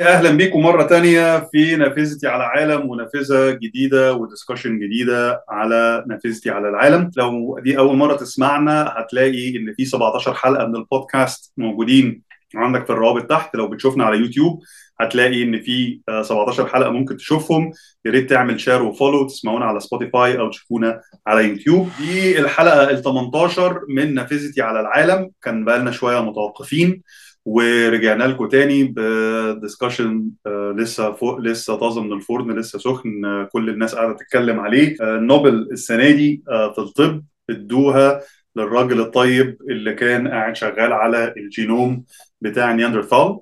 أهلا بيكم مرة تانية في نافذتي على عالم ونافذة جديدة و discussion جديدة على نافذتي على العالم. لو دي أول مرة تسمعنا هتلاقي إن في 17 حلقة من البودكاست موجودين عندك في الروابط تحت. لو بتشوفنا على يوتيوب هتلاقي إن في 17 حلقة ممكن تشوفهم. يا ريت تعمل share و follow تسمعونا على سبوتيفاي أو تشوفونا على يوتيوب. دي الحلقة ال 18 من نافذتي على العالم. كان بقالنا شوية متوقفين. ورجعنا لكم تاني ب discussion لسه فوق لسه طازة من الفرن لسه سخن آه، كل الناس قاعدة تتكلم عليه. آه، نوبل السنة دي آه، في الطب ادوها للراجل الطيب اللي كان قاعد شغال على الجينوم بتاع نياندرثال.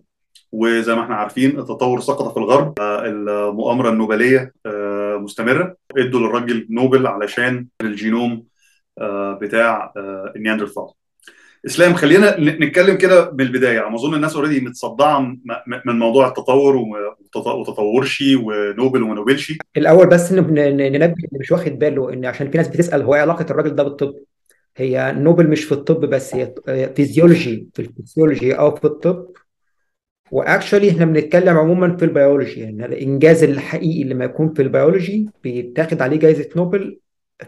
وزي ما إحنا عارفين التطور سقط في الغرب. آه، المؤامرة النوبلية آه، مستمرة. ادوا للراجل نوبل علشان الجينوم آه، بتاع آه، النياندرثال إسلام خلينا نتكلم كده من البدايه على ما أظن الناس already متصدعة من موضوع التطور وتط- وتطورشي ونوبل وما نوبلشي الأول بس ننبه اللي مش واخد باله إن عشان في ناس بتسأل هو إيه علاقة الراجل ده بالطب؟ هي نوبل مش في الطب بس هي فيزيولوجي في الفيزيولوجي أو في الطب. و actually إحنا بنتكلم عموما في البيولوجي يعني الإنجاز الحقيقي لما يكون في البيولوجي بيتاخد عليه جائزه نوبل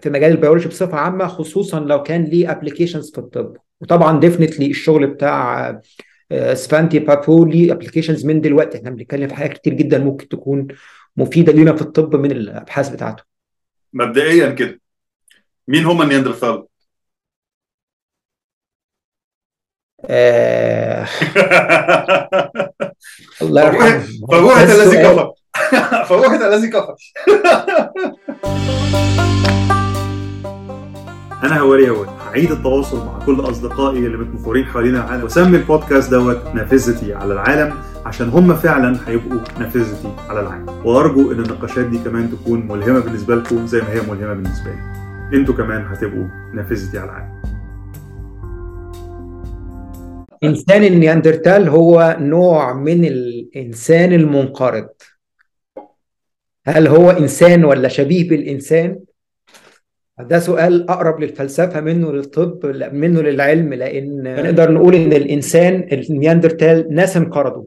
في مجال البيولوجي بصفة عامة خصوصا لو كان ليه applications في الطب. وطبعا definitely الشغل بتاع آه، سفانتي بابو ليه applications من دلوقتي. إحنا بنتكلم في حاجات كتير جدا ممكن تكون مفيدة لينا في الطب من الأبحاث بتاعته. مبدئيا كده مين هم النياندرثال؟ آه الله يرحمه. ده الذي. كفر. فوهة الذي كفر. أنا هواري هواري هعيد التواصل مع كل أصدقائي اللي متنفورين حوالين العالم. واسمي البودكاست دوت نافذتي على العالم عشان هم فعلا هيبقوا نافذتي على العالم. وأرجو إن النقاشات دي كمان تكون ملهمة بالنسبة لكم زي ما هي ملهمة بالنسبة لي. أنتوا كمان هتبقوا نافذتي على العالم. إنسان النياندرتال هو نوع من الإنسان المنقرض. هل هو إنسان ولا شبيه بالإنسان؟ ده سؤال أقرب للفلسفة منه للطب منه للعلم لأن نقدر نقول إن الإنسان النياندرتال ناس انقرضوا.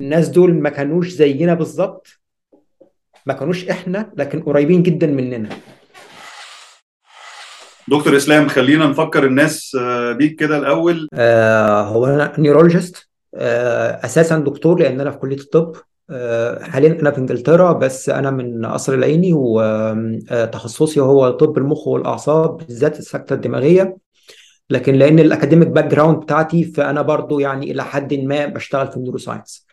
الناس دول ما كانوش زينا بالظبط ما كانوش إحنا لكن قريبين جدا مننا. دكتور إسلام خلينا نفكر الناس آه، بيك كده الأول. آه هو أنا neurologist آه أساسا دكتور لأن أنا في كلية الطب. حاليا أنا في إنجلترا بس أنا من قصر العيني وتخصصي هو طب المخ والأعصاب بالذات السكتة الدماغية. لكن لأن ال academic background بتاعتي فأنا برضو يعني إلى حد ما بشتغل في ال neuroscience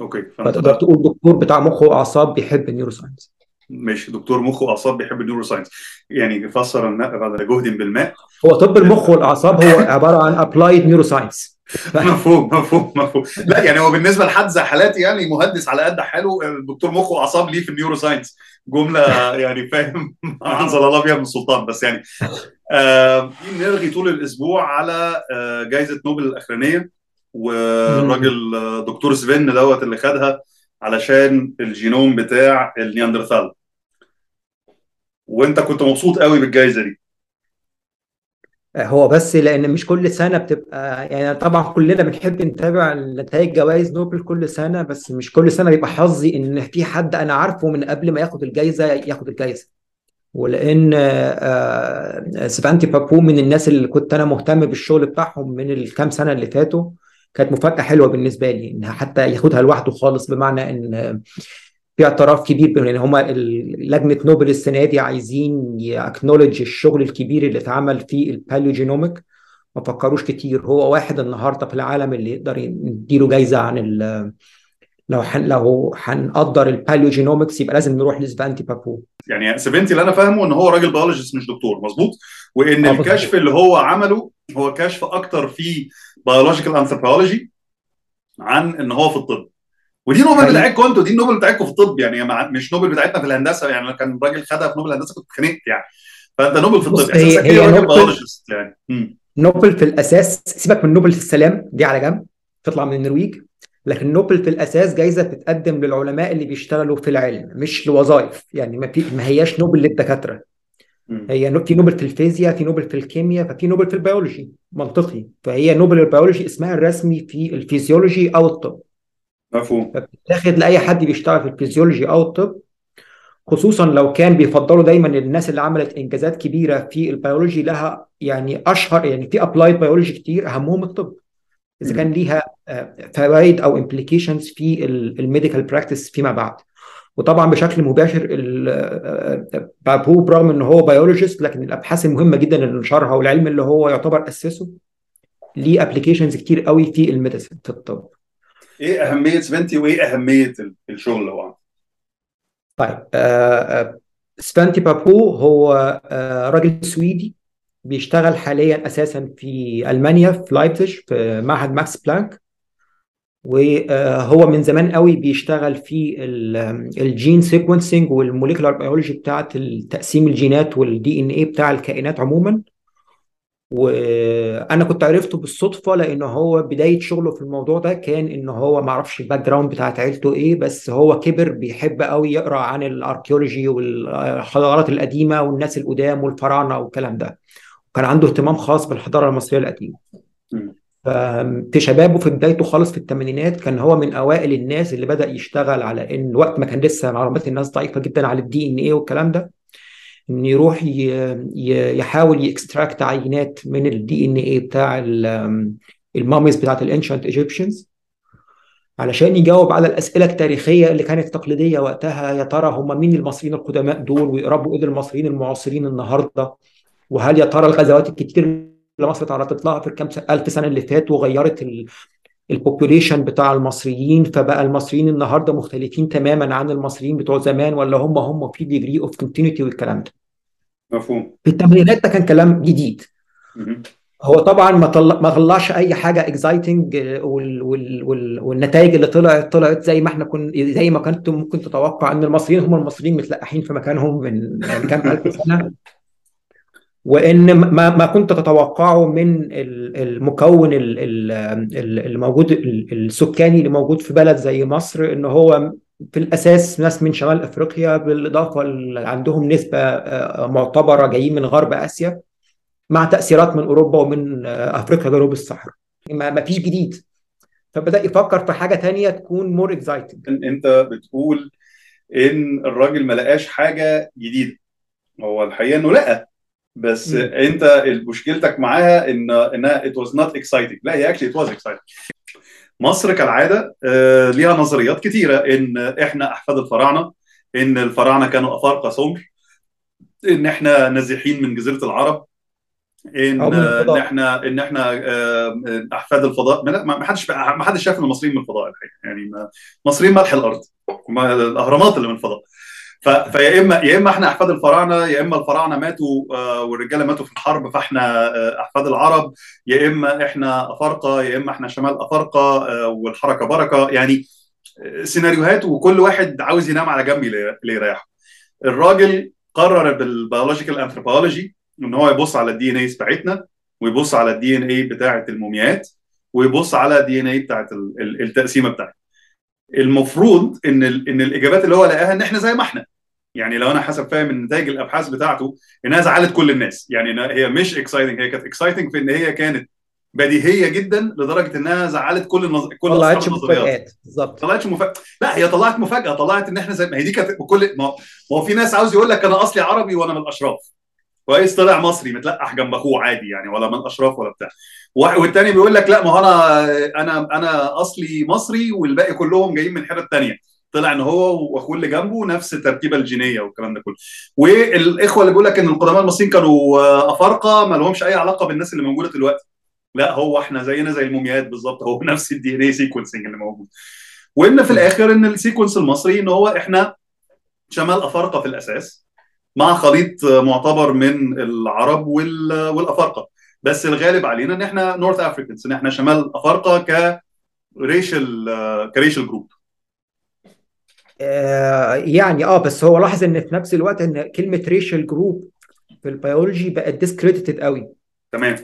okay فتقدر تقول دكتور بتاع مخ وأعصاب بيحب النيورو ساينس ماشي دكتور مخ وأعصاب بيحب ال neuroscience يعني فسر الماء بعد جهد بالماء. هو طب المخ والأعصاب هو عبارة عن applied neuroscience مفهوم مفهوم مفهوم لا يعني هو بالنسبة لحد زي حالاتي يعني مهندس على قد حاله الدكتور مخ واعصاب ليه في ال neuroscience جملة يعني فاهم؟ انزل الله بيها من السلطان بس يعني. آه نرغي طول الأسبوع على آه جائزه نوبل الأخرانية؟ والراجل آه، دكتور سفين دوت اللي خدها علشان الجينوم بتاع النياندرثال. وانت كنت مبسوط قوي بالجائزه دي. هو بس لأن مش كل سنة بتبقى يعني طبعا كلنا بنحب نتابع نتائج جوائز نوبل كل سنة بس مش كل سنة بيبقى حظي إن في حد أنا عارفه من قبل ما ياخد الجائزه ياخد الجائزه ولأن آه، سفانتي بابو من الناس اللي كنت أنا مهتم بالشغل بتاعهم من الكام سنة اللي فاتوا كانت مفاجأة حلوة بالنسبة لي إنها حتى ياخدها لوحده خالص بمعنى إن في اعتراف كبير بأن ال- لجنة نوبل السنة دي عايزين ي acknowledge الشغل الكبير اللي اتعمل في ال paleogenomic ما فكروش كتير. هو واحد النهارده في العالم اللي يقدر يديله جايزة عن ال لو حن لو هنقدر ال paleogenomics يبقى لازم نروح لسفانتي بابو. يعني سيفنتي اللي أنا فاهمه إن هو راجل biologist مش دكتور. مظبوط؟ وإن آه، الكشف. اللي هو عمله هو كشف أكتر في biological anthropology عن إن هو في الطب. ودي نوبل حقيقي. بتاعتكم أنتوا دي النوبل بتاعتكم في الطب يعني مش نوبل بتاعتنا في الهندسة يعني كان راجل خدها في نوبل الهندسة كنت اتخانقت يعني. فانت نوبل في الطب هي- اساسك هي إيه راجل نوبل- biologist يعني؟ مم. نوبل في الأساس سيبك من نوبل في السلام دي على جنب تطلع من النرويج. لكن نوبل في الأساس جايزة بتتقدم للعلماء اللي بيشتغلوا في العلم مش لوظائف يعني ما في ما هياش نوبل للدكاترة. هي في نوبل في الفيزياء في نوبل في الكيمياء ففي نوبل في البيولوجي. منطقي. فهي نوبل البيولوجي اسمها الرسمي في الفيزيولوجي أو الطب. مفهوم. فبتتاخد لأي حد بيشتغل في الفيزيولوجي أو الطب خصوصا لو كان بيفضلوا دايما الناس اللي عملت إنجازات كبيرة في البيولوجي لها يعني أشهر يعني في applied biology كتير أهمهم الطب. إذا كان ليها فوائد أو implications في ال medical practice فيما بعد. وطبعا بشكل مباشر بابو برغم ان هو biologist لكن الأبحاث المهمة جدا اللي نشرها والعلم اللي هو يعتبر أسسه ليه applications كتير قوي في ال medicine في الطب. إيه أهمية سفنتي وإيه أهمية الشغل اللي هو؟ طيب آه سفنتي بابو هو آه راجل سويدي بيشتغل حاليا أساسا في ألمانيا في لايبزيج في معهد ماكس بلانك وهو من زمان قوي بيشتغل في ال gene sequencing وال molecular biology بتاعه تقسيم الجينات وال DNA بتاع الكائنات عموما وأنا كنت عرفته بالصدفة لأن هو بداية شغله في الموضوع ده كان إن هو ما أعرفش ال background بتاعت عيلته إيه بس هو كبر بيحب قوي يقرأ عن ال archaeology والحضارات القديمة والناس القدام والفراعنة والكلام ده. وكان عنده اهتمام خاص بالحضارة المصرية القديمة. في شبابه في بدايته خالص في الثمانينات كان هو من أوائل الناس اللي بدأ يشتغل على إن وقت ما كان لسه معلومات الناس ضعيفة جدا على ال DNA والكلام ده إن يروح يحاول ي extract عينات من ال DNA بتاع ال mummies بتاعت ال ancient Egyptians علشان يجاوب على الأسئلة التاريخية اللي كانت تقليدية وقتها يا ترى هم مين المصريين القدماء دول ويقربوا إيه المصريين المعاصرين النهارده؟ وهل يا ترى الغزوات الكتير اللي مصر تعرضت لها في الكام ألف سنة اللي فاتوا غيرت ال population بتاع المصريين فبقى المصريين النهارده مختلفين تماما عن المصريين بتوع زمان ولا هم هم في degree of continuity والكلام ده؟ مفهوم. في الثمانينات ده كان كلام جديد. هو طبعا ما طلع ما طلعش أي حاجة اكزايتنج وال... وال... وال... والنتائج اللي طلعت طلعت زي ما إحنا كن زي ما كنت ممكن تتوقع إن المصريين هم المصريين متلقحين في مكانهم من كام ألف سنة. وإن ما ما كنت تتوقعه من المكون الموجود السكاني اللي موجود في بلد زي مصر إن هو في الأساس ناس من شمال أفريقيا بالإضافة عندهم نسبة معتبرة جايين من غرب آسيا مع تأثيرات من أوروبا ومن أفريقيا جنوب الصحراء. ما فيش جديد. فبدأ يفكر في حاجة تانية تكون more exciting أنت بتقول إن الراجل ما لقاش حاجة جديدة. هو الحقيقة إنه لقى بس م. أنت مشكلتك معاها إن انها it was not exciting لا هي actually it was exciting مصر كالعادة آه ليها نظريات كتيرة إن إحنا أحفاد الفراعنة إن الفراعنة كانوا أفارقة سمر إن إحنا نازحين من جزيرة العرب إن إن إحنا إن إحنا أحفاد الفضاء. ما حدش ما حدش شاف إن المصريين من الفضاء الحقيقة. يعني المصريين ملح الأرض الأهرامات اللي من الفضاء. فيا اما يا إما إحنا أحفاد الفراعنة يا إما الفراعنة ماتوا والرجالة ماتوا في الحرب فإحنا أحفاد العرب يا إما إحنا أفارقة يا إما إحنا شمال أفارقة والحركة بركة. يعني سيناريوهات وكل واحد عاوز ينام على جنب اللي يريحه الراجل قرر بال biological anthropology إن هو يبص على ال DNA بتاعتنا ويبص على ال DNA بتاعه الموميات ويبص على ال DNA بتاعه التقسيمة بتاعتنا. المفروض إن إن الإجابات اللي هو لقاها إن إحنا زي ما إحنا. يعني لو أنا حسب فاهم نتائج الأبحاث بتاعته إنها زعلت كل الناس. يعني هي مش exciting هي كانت exciting في إن هي كانت بديهية جدا لدرجة إنها زعلت كل النظ... كل طلعتش مفاجآت. بالظبط. طلعتش مفاجاه لا هي طلعت مفاجأة. طلعت إن إحنا زي ما هي دي كانت كل ما هو في ناس عاوز يقول لك أنا أصلي عربي وأنا من الأشراف. كويس طلع مصري؟ متلقح جنب أخوه عادي يعني ولا من الأشراف ولا بتاع. والتاني بيقول لك لا ما هو أنا أنا أنا أصلي مصري والباقي كلهم جايين من حتة ثانية طلع إن هو وأخوه اللي جنبه نفس التركيبه الجينية والكلام ده كله. والإخوة اللي بيقول لك إن القدماء المصريين كانوا أفارقة ما لهمش أي علاقة بالناس اللي موجودة دلوقتي. لا هو إحنا زينا زي الموميات بالظبط هو نفس ال DNA sequencing اللي موجود. وإن في الآخر إن ال sequence المصري إن هو إحنا شمال أفارقة في الأساس مع خليط معتبر من العرب والأفارقة. بس الغالب علينا إن إحنا North Africans إن إحنا شمال أفارقة ك racial ك racial group آه يعني آه بس هو لاحظ إن في نفس الوقت إن كلمة racial group في البيولوجي بقت discredited قوي. تمام.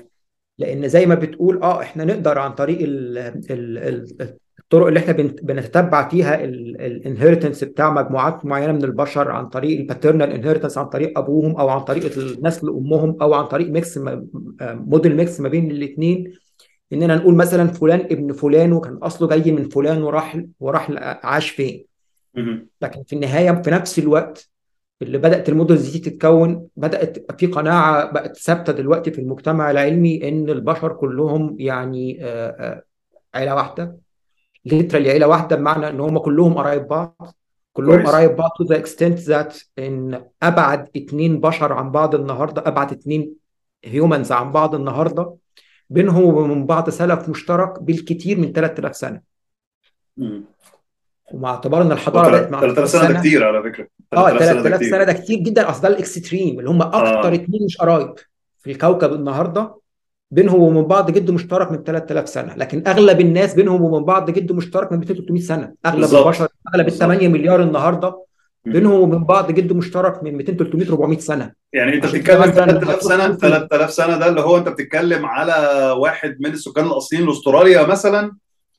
لأن زي ما بتقول آه إحنا نقدر عن طريق ال ال ال الطرق اللي إحنا بنتتبع فيها ال inheritance بتاع مجموعات معينة من البشر عن طريق ال paternal inheritance عن طريق أبوهم أو عن طريق النسل امهم أو عن طريق mix model mix ما بين الاثنين إننا نقول مثلا فلان ابن فلان وكان أصله جاي من فلان وراح وراح عاش فين. لكن في النهاية في نفس الوقت اللي بدأت ال models دي تتكون بدأت في قناعة بقت ثابتة دلوقتي في المجتمع العلمي إن البشر كلهم يعني آه، آه، عيلة واحدة. literally عيلة واحدة بمعنى إن هم كلهم قرايب بعض. كلهم قرايب بعض to the extent that إن أبعد اتنين بشر عن بعض النهارده أبعد اتنين humans عن بعض النهارده بينهم وبين بعض سلف مشترك بالكثير من 3000 سنة. مم. ومع اعتبار ان الحضاره بقت مع 3000 سنة ده كتير على فكرة. آه 3000 سنة ده 3000 سنة كتير جدا. أصل ده الاكستريم اللي هم أكتر اتنين مش قرايب في الكوكب النهارده. بينهم وبين بعض جد مشترك من 3000 سنة. لكن أغلب الناس بينهم وبين بعض جد مشترك من 200 300 سنة. أغلب بالظبط. البشر أغلب ال بالظبط. 8 مليار النهارده. بينهم وبين بعض جد مشترك من 200 300 400 سنة. يعني أنت بتتكلم مثلا لما 3000 تروح سنة تشوف 3000 سنة ده اللي هو أنت بتتكلم على واحد من السكان الأصليين لاستراليا مثلا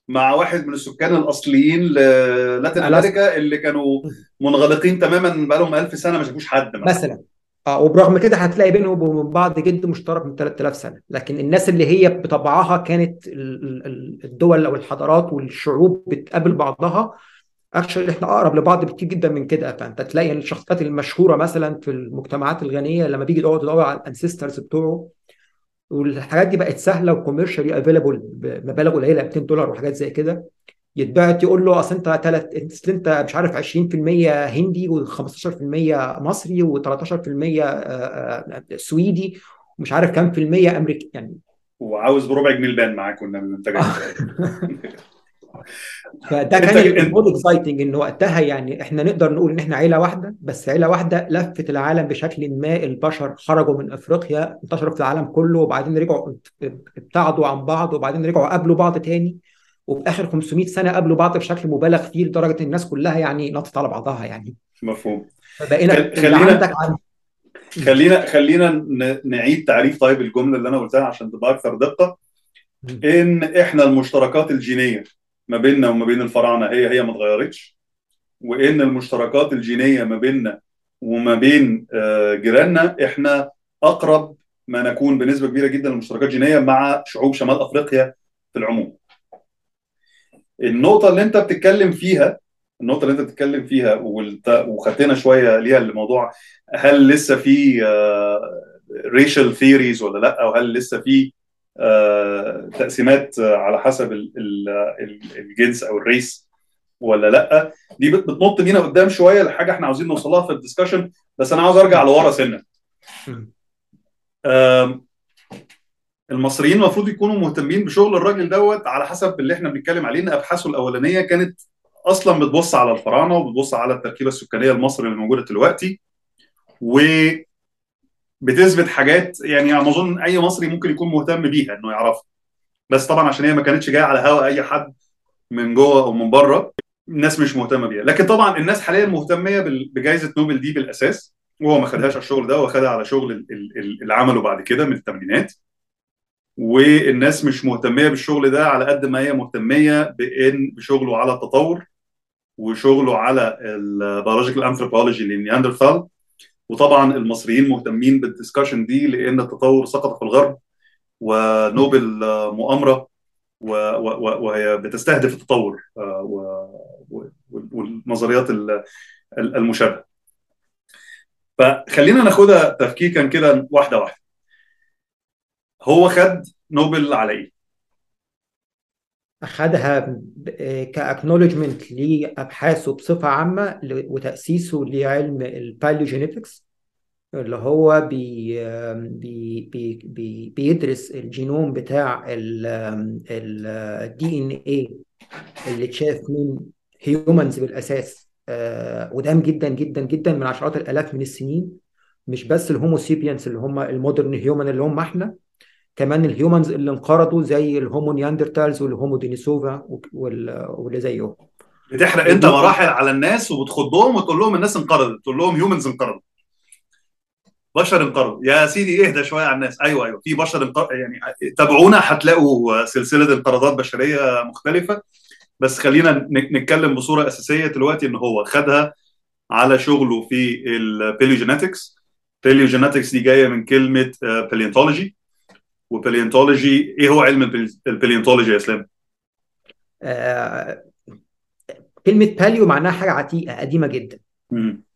مع واحد من السكان الأصليين ألاسكا. أمريكا اللي كانوا منغلقين تماما بقالهم 1000 سنة ما شافوش حد مثلا. مثلا. آه وبرغم كده هتلاقي بينهم وبين بعض جد مشترك من 3000 سنة. لكن الناس اللي هي بطبعها كانت ال- ال- الدول أو الحضارات والشعوب بتقابل بعضها. actually إحنا أقرب لبعض بكتير جدا من كده. فأنت تلاقي الشخصيات المشهورة مثلا في المجتمعات الغنية لما بيجي يقعد يدور على ال ancestors بتوعه والحاجات دي بقت سهلة و commercially available بمبالغ قليلة 200 دولار وحاجات زي كده. يتبعت يقول له أصل أنت تلت أصل أنت مش عارف 20% هندي و15% مصري و13% سويدي ومش عارف كام في المية امريكي يعني. وعاوز بربع جنيه البان معاك انت جاي فده كان ال more exciting إن وقتها يعني إحنا نقدر نقول إن إحنا عيلة واحدة بس عيلة واحدة لفت العالم بشكل ما البشر خرجوا من أفريقيا انتشروا في العالم كله وبعدين رجعوا ابتعدوا عن بعض وبعدين رجعوا قابلوا بعض تاني. وفي آخر 500 سنة قابلوا بعض بشكل مبالغ فيه لدرجة إن الناس كلها يعني نطت على بعضها يعني. مفهوم. فبقينا خلينا عندك عن خلينا خلينا نعيد تعريف طيب الجملة اللي أنا قلتها عشان تبقى أكثر دقة. إن إحنا المشتركات الجينية ما بيننا وما بين الفراعنة هي هي ما اتغيرتش. وإن المشتركات الجينية ما بيننا وما بين آه، جيراننا إحنا أقرب ما نكون بنسبة كبيرة جدا للمشتركات الجينية مع شعوب شمال أفريقيا في العموم. النقطة اللي انت بتتكلم فيها النقطة اللي انت بتتكلم فيها وخدتنا شوية ليها الموضوع هل لسه في racial theories ولا لأ؟ أو هل لسه في آه، تقسيمات آه، على حسب ال- ال- ال- الجنس أو ال race ولا لأ؟ دي بت- بتنط بينا قدام شوية لحاجة إحنا عاوزين نوصلها في ال discussion بس أنا عاوز أرجع لورا سنة. المصريين المفروض يكونوا مهتمين بشغل الراجل دوت على حسب اللي إحنا بنتكلم عليه إن أبحاثه الأولانية كانت أصلا بتبص على الفراعنة وبتبص على التركيبة السكانية المصري اللي موجودة دلوقتي وبتثبت حاجات يعني على ما أظن أي مصري ممكن يكون مهتم بيها إنه يعرفها. بس طبعا عشان هي ما كانتش جاية على هوا أي حد من جوه أو من بره الناس مش مهتمة بيها. لكن طبعا الناس حاليا مهتميه بجائزة نوبل دي بالأساس. وهو ما خدهاش على الشغل ده هو خدها على شغل ال- ال- ال- اللي عمله بعد كده من الثمانينات. والناس مش مهتمية بالشغل ده على قد ما هي مهتمية بإن بشغله على التطور وشغله على ال biological anthropology لل Neanderthal وطبعا المصريين مهتمين بال discussion دي لأن التطور سقط في الغرب ونوبل مؤامرة وهي بتستهدف التطور آه، والنظريات ال- ال- المشابهة. فخلينا ناخدها تفكيكا كده واحدة واحدة. هو خد نوبل على إيه؟ أخذها ك acknowledgement لأبحاثه بصفة عامة ل- وتأسيسه لعلم ال paleogenetics اللي هو بي بي بي بي بيدرس الجينوم بتاع ال DNA اللي اتشاف من humans بالأساس آه، قدام جدا جدا جدا من عشرات الآلاف من السنين مش بس ال Homo sapiens اللي هم ال modern human اللي هم إحنا كمان ال humans اللي انقرضوا زي ال Homo Neanderthals وال Homo Denisova وال- واللي زيهم. بتحرق انت مراحل على الناس وبتخضهم وتقول لهم الناس انقرضت تقول لهم humans انقرضوا. بشر انقرضوا. يا سيدي اهدى شوية على الناس. أيوه أيوه. في بشر انقرض يعني تابعونا هتلاقوا سلسلة انقراضات بشرية مختلفة. بس خلينا نتكلم بصورة أساسية دلوقتي إن هو خدها على شغله في ال paleogenetics ال paleogenetics دي جاية من كلمة paleontology و paleontology إيه هو علم ال paleontology يا إسلام؟ آه، كلمة paleo معناها حاجة عتيقة قديمة جدا.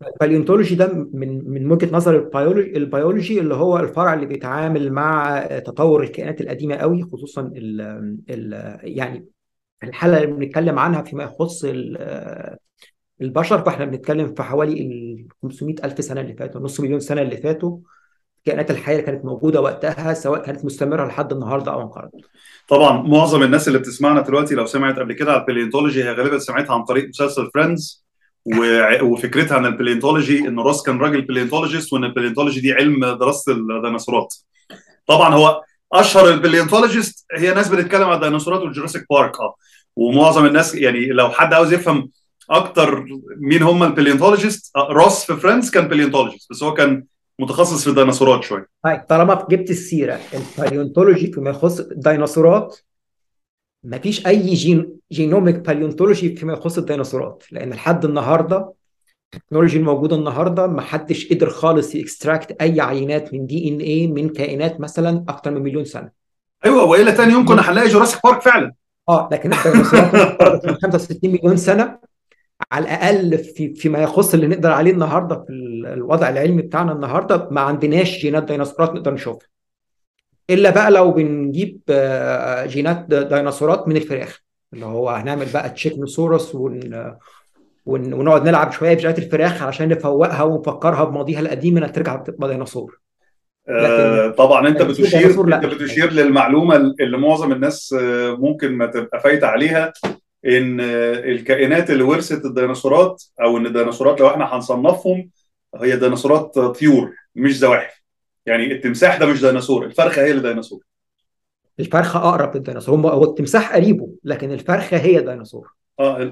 ال paleontology ده من من وجهة نظر البيولوجي البيولوجي اللي هو الفرع اللي بيتعامل مع تطور الكائنات القديمة قوي خصوصا ال ال يعني الحالة اللي بنتكلم عنها فيما يخص ال- البشر فإحنا بنتكلم في حوالي ال 500 ألف سنة اللي فاتوا نص مليون سنة اللي فاتوا الكائنات الحية اللي كانت موجودة وقتها سواء كانت مستمرة لحد النهاردة أو انقرضت طبعا معظم الناس اللي بتسمعنا دلوقتي لو سمعت قبل كده على ال paleontology هي غالبا سمعتها عن طريق مسلسل Friends وفكرتها عن ال paleontology إن روس كان راجل paleontologist وإن ال paleontology دي علم دراسة الديناصورات. طبعا هو أشهر ال paleontologist هي ناس بتتكلم عن الديناصورات وال Jurassic Park آه. ومعظم الناس يعني لو حد عاوز يفهم أكتر مين هم ال paleontologist آه، روس في Friends كان paleontologist بس هو كان متخصص في الديناصورات شوية طيب طالما جبت السيرة ال paleontology فيما يخص الديناصورات مفيش أي gen- genomic paleontology فيما يخص الديناصورات لأن لحد النهاردة ال technology الموجودة النهاردة محدش قدر خالص ي extract أي عينات من DNA من كائنات مثلا أكتر من مليون سنة. أيوه والا تاني يوم كنا هنلاقي Jurassic Park فعلا. آه لكن الديناصورات من 65 مليون سنة على الأقل في فيما يخص اللي نقدر عليه النهاردة في ال- الوضع العلمي بتاعنا النهاردة ما عندناش جينات ديناصورات نقدر نشوفها. إلا بقى لو بنجيب آه، جينات ديناصورات من الفراخ اللي هو هنعمل بقى تشيكنوسورس ون... ون... ونقعد نلعب شوية بجينات الفراخ عشان نفوقها ونفكرها بماضيها القديم إنها ترجع تبقى ديناصور. آه، طبعا أنت الديناصور بتشير أنت بتشير للمعلومة اللي معظم الناس آه، ممكن ما تبقى فايتة عليها. إن الكائنات اللي ورثت الديناصورات أو إن الديناصورات لو إحنا هنصنفهم هي ديناصورات طيور مش زواحف. يعني التمساح ده مش ديناصور الفرخة هي اللي ديناصور. الفرخة أقرب للديناصور هم هو التمساح قريبه لكن الفرخة هي ديناصور. آه.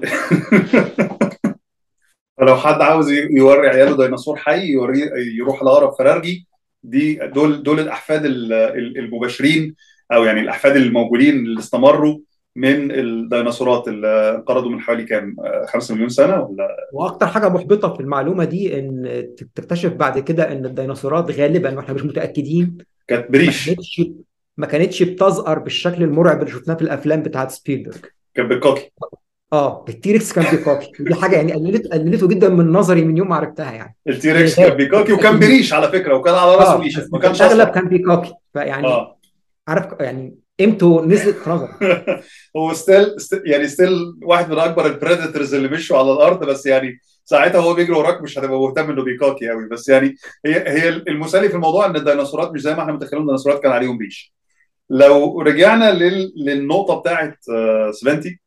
فلو حد عاوز يوري عياله ديناصور حي يوريه يروح لأقرب فرارجي دي دول دول الأحفاد ال- ال- المباشرين أو يعني الأحفاد الموجودين اللي استمروا. من الديناصورات اللي انقرضوا من حوالي كام؟ 5 مليون سنة ولا؟ وأكتر حاجة محبطة في المعلومة دي إن تكتشف بعد كده إن الديناصورات غالبا وإحنا مش متأكدين كانت ما بريش كانتش ما كانتش بتزأر بالشكل المرعب اللي شفناه في الأفلام بتاعت سبيلبرج كانت بتكوكي آه ال T-rex كان بيكوكي ودي حاجة يعني قللت قللته جدا من نظري من يوم ما عرفتها يعني. ال T-rex كان بيكوكي وكان بريش على فكرة وكان على راسه آه ريشه ما كانش اصفر كان بيكوكي فيعني آه. عارف يعني قيمته نزلت نظري هو still يعني still واحد من أكبر ال predators اللي مشوا على الأرض بس يعني ساعتها هو بيجري وراك مش هتبقى مهتم إنه بيكاكي قوي بس يعني هي هي المسلي في الموضوع إن الديناصورات مش زي ما إحنا متخيلين الديناصورات كان عليهم ريش لو رجعنا لل... للنقطة بتاعت آه، سفنتي.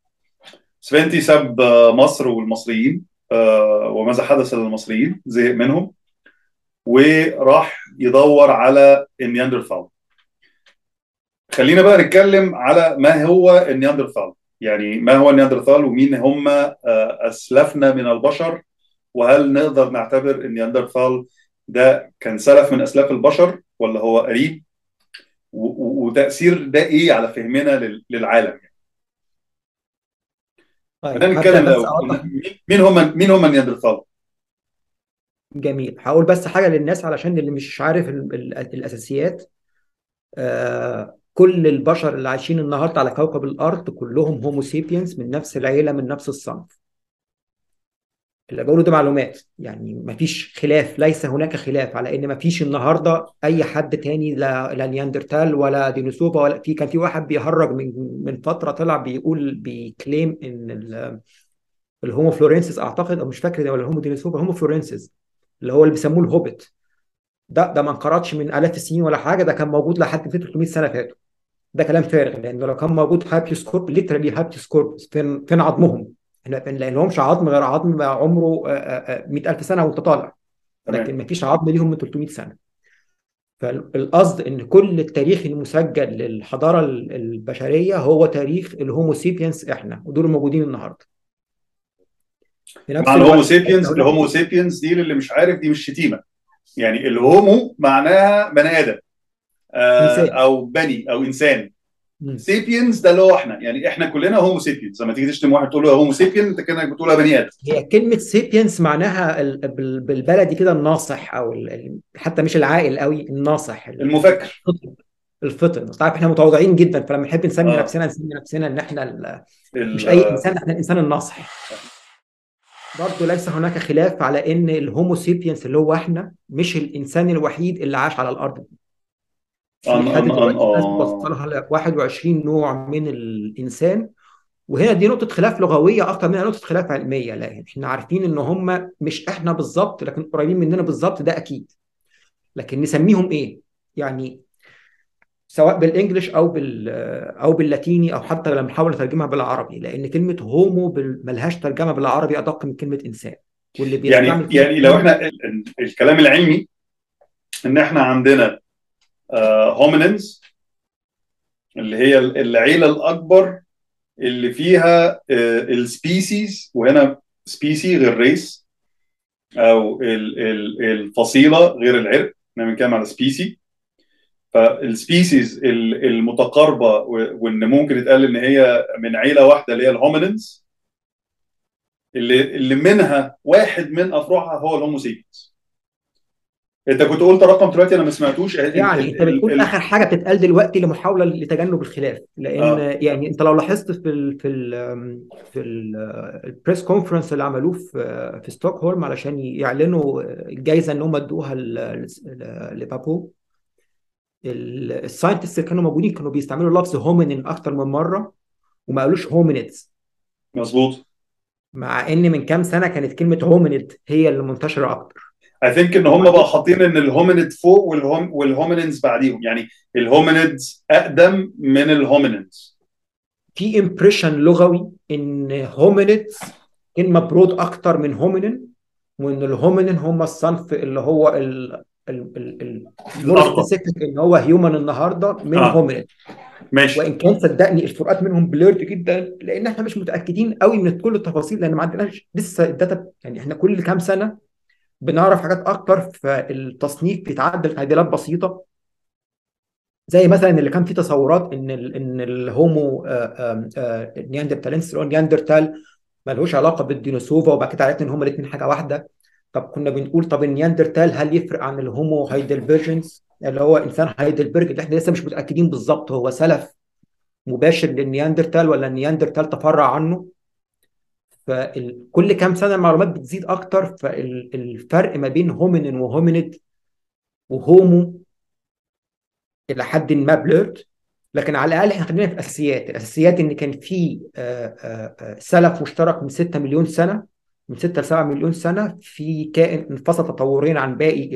سفنتي ساب آه، مصر والمصريين آه، وماذا حدث للمصريين؟ زهق منهم. وراح يدور على النياندرثال خلينا بقى نتكلم على ما هو النياندرثال. يعني ما هو النياندرثال ومين هم آه، أسلافنا من البشر وهل نقدر نعتبر النياندرثال ده كان سلف من أسلاف البشر ولا هو قريب؟ و- و- وتأثير ده إيه على فهمنا لل- للعالم؟ يعني. طيب نتكلم مين هم مين هم النياندرثال؟ جميل. هقول بس حاجة للناس علشان اللي مش عارف ال ال الأساسيات. آه كل البشر اللي عايشين النهارده على كوكب الأرض كلهم Homo sapiens من نفس العيلة من نفس الصنف. اللي بقوله ده معلومات. يعني مفيش خلاف ليس هناك خلاف على إن مفيش النهارده أي حد تاني لا, لا نياندرتال ولا دينيسوفا ولا في كان في واحد بيهرج من من فترة طلع بيقول بي claim إن ال- ال Homo floresiensis أعتقد أو مش فاكر ده ولا ال Homo denisova ال Homo floresiensis اللي هو اللي بيسموه الهوبت ده ده ما انقرضش من آلاف السنين ولا حاجة ده كان موجود لحد 300 سنة فاتوا. ده كلام فارغ لأنه لو كان موجود habeas corpus literally habeas corpus فين فين عظمهم؟ لأن لهمش عظم غير عظم عمره آه، آه، آه، 100000 سنة وانت طالع. لكن ما فيش عظم ليهم من 300 سنة. فالقصد إن كل التاريخ المسجل للحضارة ال- البشرية هو تاريخ ال Homo sapiens إحنا ودول موجودين النهارده. مع ال Homo sapiens هناك ال Homo sapiens دي اللي مش عارف دي مش شتيمة. يعني ال Homo معناها بني آدم. آه، أو بني أو إنسان. sapiens ده اللي هو إحنا. يعني إحنا كلنا Homo sapiens لما تيجي تشتم واحد تقول له Homo sapien أنت كأنك بتقولها بني آدم. هي كلمة sapiens معناها ال- بال- بالبلدي كده الناصح أو حتى مش العاقل قوي الناصح. ال- المفكر. الفطن طيب إحنا متواضعين جدا فلما نحب نسمي آه. نفسنا نسمي نفسنا إن إحنا مش أي إنسان إحنا الإنسان الناصح. برضه ليس هناك خلاف على إن الهومو سيبينس اللي هو إحنا مش الإنسان الوحيد اللي عاش على الأرض. ان لحد ان إن دلوقتي ناس آه بتوصلها ل 21 نوع من الإنسان وهنا دي نقطة خلاف لغوية أكتر منها نقطة خلاف علمية لأن إحنا عارفين إن هم مش إحنا بالظبط لكن قريبين مننا بالظبط ده أكيد. لكن نسميهم إيه؟ يعني سواء بال English أو بال أو باللاتيني أو حتى لما نحاول نترجمها بالعربي لأن كلمة Homo ملهاش ترجمة بالعربي أدق من كلمة إنسان. واللي يعني يعني لو إحنا ال- ال- الكلام العلمي إن إحنا عندنا hominins اللي هي ال- العيلة الأكبر اللي فيها ال species وهنا species غير race أو ال- ال- الفصيلة غير العرق إحنا بنتكلم على species فال species ال- المتقاربة وإن ممكن يتقال إن هي من عيلة واحدة اللي هي ال hominins اللي اللي منها واحد من أفرعها هو ال Homo sapiens انت كنت قلت رقم دلوقتي أنا ما سمعتوش. يعني انت بتقول ال- آخر حاجة بتتقال دلوقتي لمحاولة لتجنب الخلاف لأن آه. يعني انت لو لاحظت في ال في ال في ال press conference اللي عملوه في في ستوكهولم علشان يعلنوا الجائزه ان هم ادوها لبابو. ال scientist اللي كانوا موجودين كانوا بيستعملوا لفظ hominin أكتر من مرة وما قالوش hominids مظبوط. مع إن من كام سنة كانت كلمة hominid هي اللي منتشرة أكتر. I think إن هم بقى حاطين إن ال hominid فوق وال hom- وال hominins بعديهم. يعني ال hominids أقدم من ال hominins في impression لغوي إن hominids كلمه broad أكتر من hominin وإن ال hominin هم الصنف اللي هو ال الأقرب specific إن هو human النهارده من آه. hominin ماشي. وإن كان صدقني الفروقات منهم blurred جدا لأن إحنا مش متأكدين قوي من كل التفاصيل لأن ما عندناش لسه ال data يعني إحنا كل كام سنة بنعرف حاجات أكتر فالتصنيف بيتعدل تعديلات بسيطة. زي مثلا اللي كان في تصورات إن ال إن ال Homo neanderthalensis اللي هو نياندرتال ملهوش علاقة بالدينيسوفا وبعد كده عرفنا إن هما الاثنين حاجة واحدة. طب كنا بنقول طب النياندرتال هل يفرق عن ال Homo heidelbergensis اللي هو إنسان هايدلبرج اللي إحنا لسه مش متأكدين بالظبط هو سلف مباشر للنياندرتال ولا النياندرتال تفرع عنه؟ فكل كام سنة المعلومات بتزيد أكتر فالفرق ما بين hominin و hominid و Homo إلى حد ما blurred لكن على الأقل إحنا خلينا في الاساسيات الأساسيات إن كان في سلف مشترك من 6 مليون سنة. من 6 ل 7 مليون سنة في كائن انفصل تطوريا عن باقي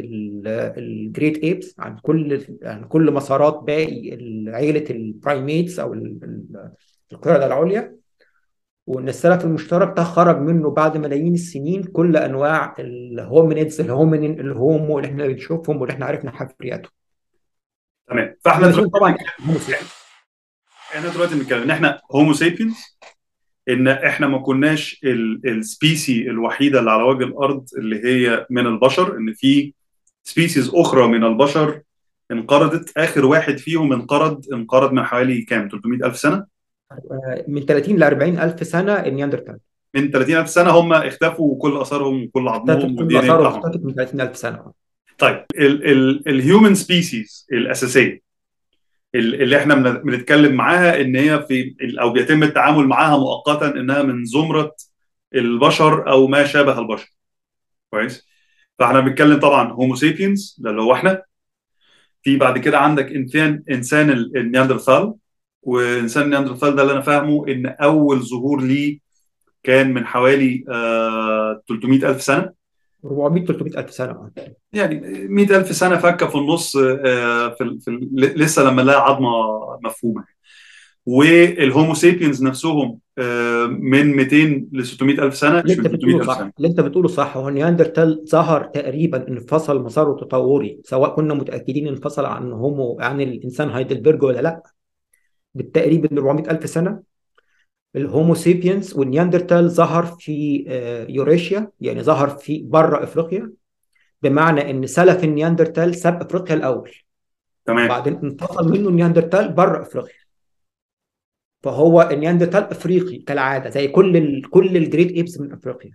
ال great apes عن كل عن كل مسارات باقي عيلة ال primates أو القرده العليا. وإن السلف المشترك ده خرج منه بعد ملايين السنين كل أنواع ال hominids ال hominin ال Homo اللي إحنا بنشوفهم واللي إحنا عرفنا حفرياتهم تمام. فإحنا دلوقتي طبعا إحنا دلوقتي بنتكلم إن إحنا Homo sapiens إن إحنا ما كناش ال species الوحيدة اللي على وجه الأرض اللي هي من البشر إن في species أخرى من البشر انقرضت آخر واحد فيهم انقرض انقرض من حوالي كام؟ 300 ألف سنة؟ من 30 ل 40 ألف سنة النياندرتال. من 30 ألف سنة هم اختفوا وكل آثارهم وكل عظمهم كل آثارهم اختفت من 30 ألف سنة. طيب ال human species الأساسية اللي إحنا بنتكلم معاها إن هي في أو بيتم التعامل معاها مؤقتا إنها من زمرة البشر أو ما شابه البشر. كويس؟ فإحنا بنتكلم طبعا Homo sapiens ده اللي هو إحنا. في بعد كده عندك إنسان إنسان النياندرثال. وانسان النياندرثال ده اللي أنا فاهمه إن أول ظهور ليه كان من حوالي آه 300 ألف سنة. 400 300 ألف سنة يعني 100 ألف سنة فكة في النص آه في, في لسه لما لها عظمة مفهومة. وال Homo sapiens نفسهم آه من 200 ل 600 ألف سنة اللي أنت بتقوله صح سنة. اللي أنت بتقوله صح. هو النياندرتال ظهر تقريبا انفصل مساره التطوري سواء كنا متأكدين انفصل عن Homo عن الإنسان هايدلبرج ولا لأ. بالتقريب من 400 ألف سنة. ال Homo sapiens والنياندرتال ظهر في Eurasia يعني ظهر في بره إفريقيا. بمعنى إن سلف النياندرتال ساب إفريقيا الأول. تمام. بعدين انفصل منه النياندرتال بره إفريقيا. فهو النياندرتال إفريقي كالعادة زي كل ال كل ال great apes من إفريقيا.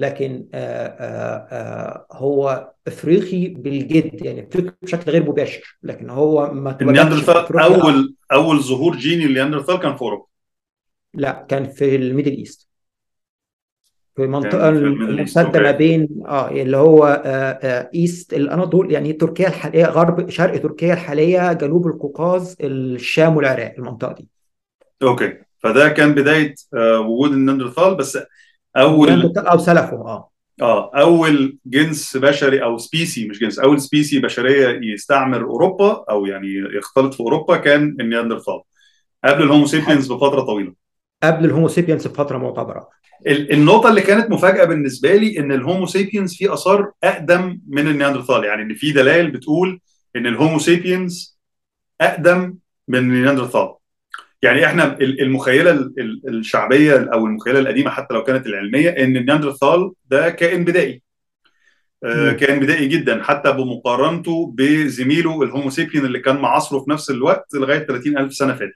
لكن آه، آه، آه، هو افريقي بالجد يعني افريقي بشكل غير مباشر لكن هو ما أول أول ظهور جيني النياندرتال كان في أوروبا. لا كان في ال Middle East. في East الممتدة ما بين آه اللي هو آه آه East الاناضول يعني تركيا الحالية غرب شرق تركيا الحالية جنوب القوقاز الشام والعراق المنطقة دي. أوكي. فده كان بداية آه، وجود النياندرتال بس أول نياندرتال أو سلفه آه. آه أول جنس بشري أو species مش جنس أول species بشرية يستعمر أوروبا أو يعني يختلط في أوروبا كان النياندرتال قبل ال Homo sapiens بفترة طويلة. قبل ال Homo sapiens بفترة معتبرة. ال- النقطة اللي كانت مفاجأة بالنسبة لي إن ال Homo sapiens فيه آثار أقدم من النياندرتال يعني إن في دلائل بتقول إن ال Homo sapiens أقدم من النياندرتال يعني إحنا ال- المخيلة ال- ال- الشعبية أو المخيلة القديمة حتى لو كانت العلمية إن النياندرتال ده كائن بدائي آه،. كائن بدائي جدا حتى بمقارنته بزميله ال Homo sapien اللي كان معاصره في نفس الوقت لغاية 30 ألف سنة فاتت.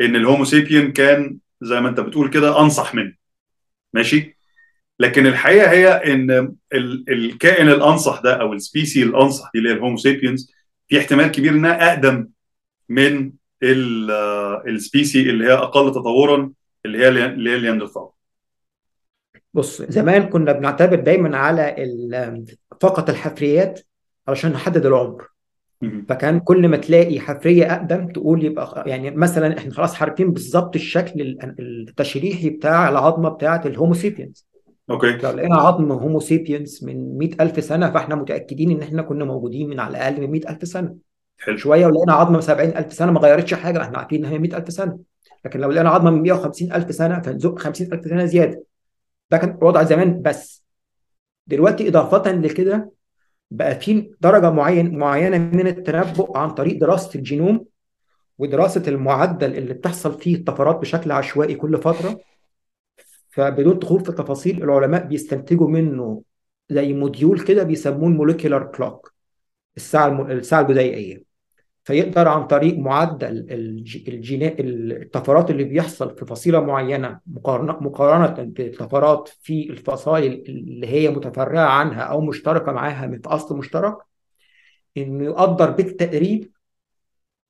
إن ال Homo sapien كان زي ما أنت بتقول كده أنصح منه ماشي لكن الحقيقة هي إن ال- الكائن الأنصح ده أو ال species الأنصح دي اللي هي ال Homo sapiens في احتمال كبير إنها أقدم من ال species اللي هي أقل تطورا اللي هي اللي هي النياندرتال بص زمان كنا بنعتبر دايما على فقط الحفريات علشان نحدد العمر. فكان كل ما تلاقي حفرية أقدم تقول يبقى يعني مثلا إحنا خلاص عارفين بالظبط الشكل ال- التشريحي بتاع العظمة بتاعه ال Homo sapiens أوكي. لو لقينا عظم Homo sapiens من 100000 سنة فإحنا متأكدين إن إحنا كنا موجودين من على الأقل من 100000 سنة. حلو. شوية ولقينا عظمة من 70000 سنة ما غيرتش حاجة إحنا عارفين إن هي 100000 سنة. لكن لو لقينا عظمة من 150000 سنة فنزق 50000 سنة زيادة. ده كان وضع زمان. بس دلوقتي إضافة لكده بقى في درجة معين معينة من التنبؤ عن طريق دراسة الجينوم ودراسة المعدل اللي بتحصل فيه الطفرات بشكل عشوائي كل فترة. فبدون دخول في التفاصيل العلماء بيستنتجوا منه زي موديول كده بيسموه ال molecular clock الساعة. الساعة البدائيه فيقدر عن طريق معدل الج- الجينا الطفرات اللي بيحصل في فصيلة معينة مقارنه مقارنة بالطفرات في الفصائل اللي هي متفرعة عنها أو مشتركة معاها من أصل مشترك إنه يقدر بالتقريب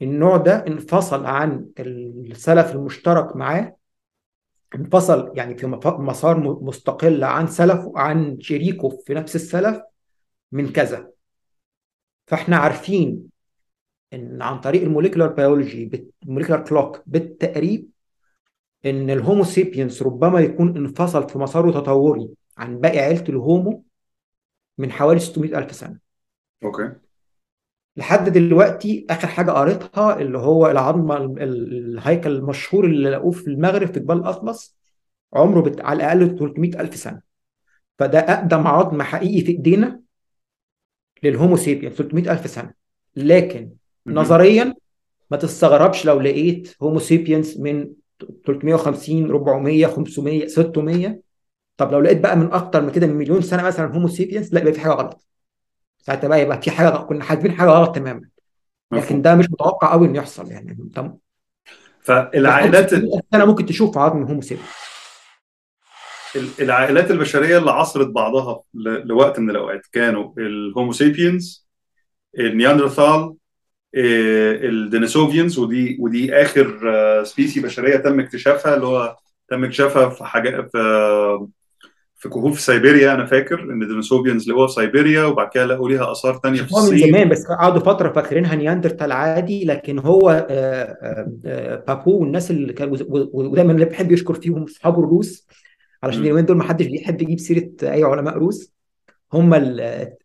النوع ده انفصل عن السلف المشترك معاه انفصل يعني في مسار مستقل عن سلفه عن شريكه في نفس السلف من كذا. فإحنا عارفين إن عن طريق ال molecular biology ال molecular clock بالتقريب إن ال Homo sapiens ربما يكون انفصل في مساره تطوري عن باقي عيلة ال Homo من حوالي 600 ألف سنة. okay. لحد دلوقتي آخر حاجة قريتها اللي هو العظمة ال- ال- الهيكل المشهور اللي لقوه في المغرب في جبال الأطلس عمره بت... على الأقل 300 ألف سنة. فده أقدم عظم حقيقي في إيدينا لل Homo sapiens 300 ألف سنة. لكن. نظريا ما تستغربش لو لقيت Homo sapiens من 350 400 500 600 طب لو لقيت بقى من أكتر من كده من مليون سنة مثلا Homo sapiens لا يبقى في حاجة غلط. ساعتها بقى يبقى في حاجة كنا حاسبين حاجة غلط تماما. لكن ده مش متوقع قوي إنه يحصل يعني. بعد فالعائلات 600 سنه ممكن تشوف عظم Homo sapiens العائلات البشرية اللي عاصرت بعضها لوقت من الأوقات كانوا ال Homo sapiens النياندرثال إيه، ال Denisovans ودي ودي آخر آه، species بشرية تم اكتشافها اللي هو تم اكتشافها في حاجة في في كهوف سيبيريا أنا فاكر إن ال Denisovans اللي هو في سيبيريا وبعد كده لقوا ليها آثار تانية في شافوها من الصين زمان بس قعدوا فترة فاكرينها نياندرتال عادي لكن هو آه، آه، آه، بابو والناس اللي كانوا ودايما اللي بيحب يشكر فيهم أصحابه الروس علشان. اليومين دول ما حدش بيحب يجيب سيرة أي علماء روس هم اللي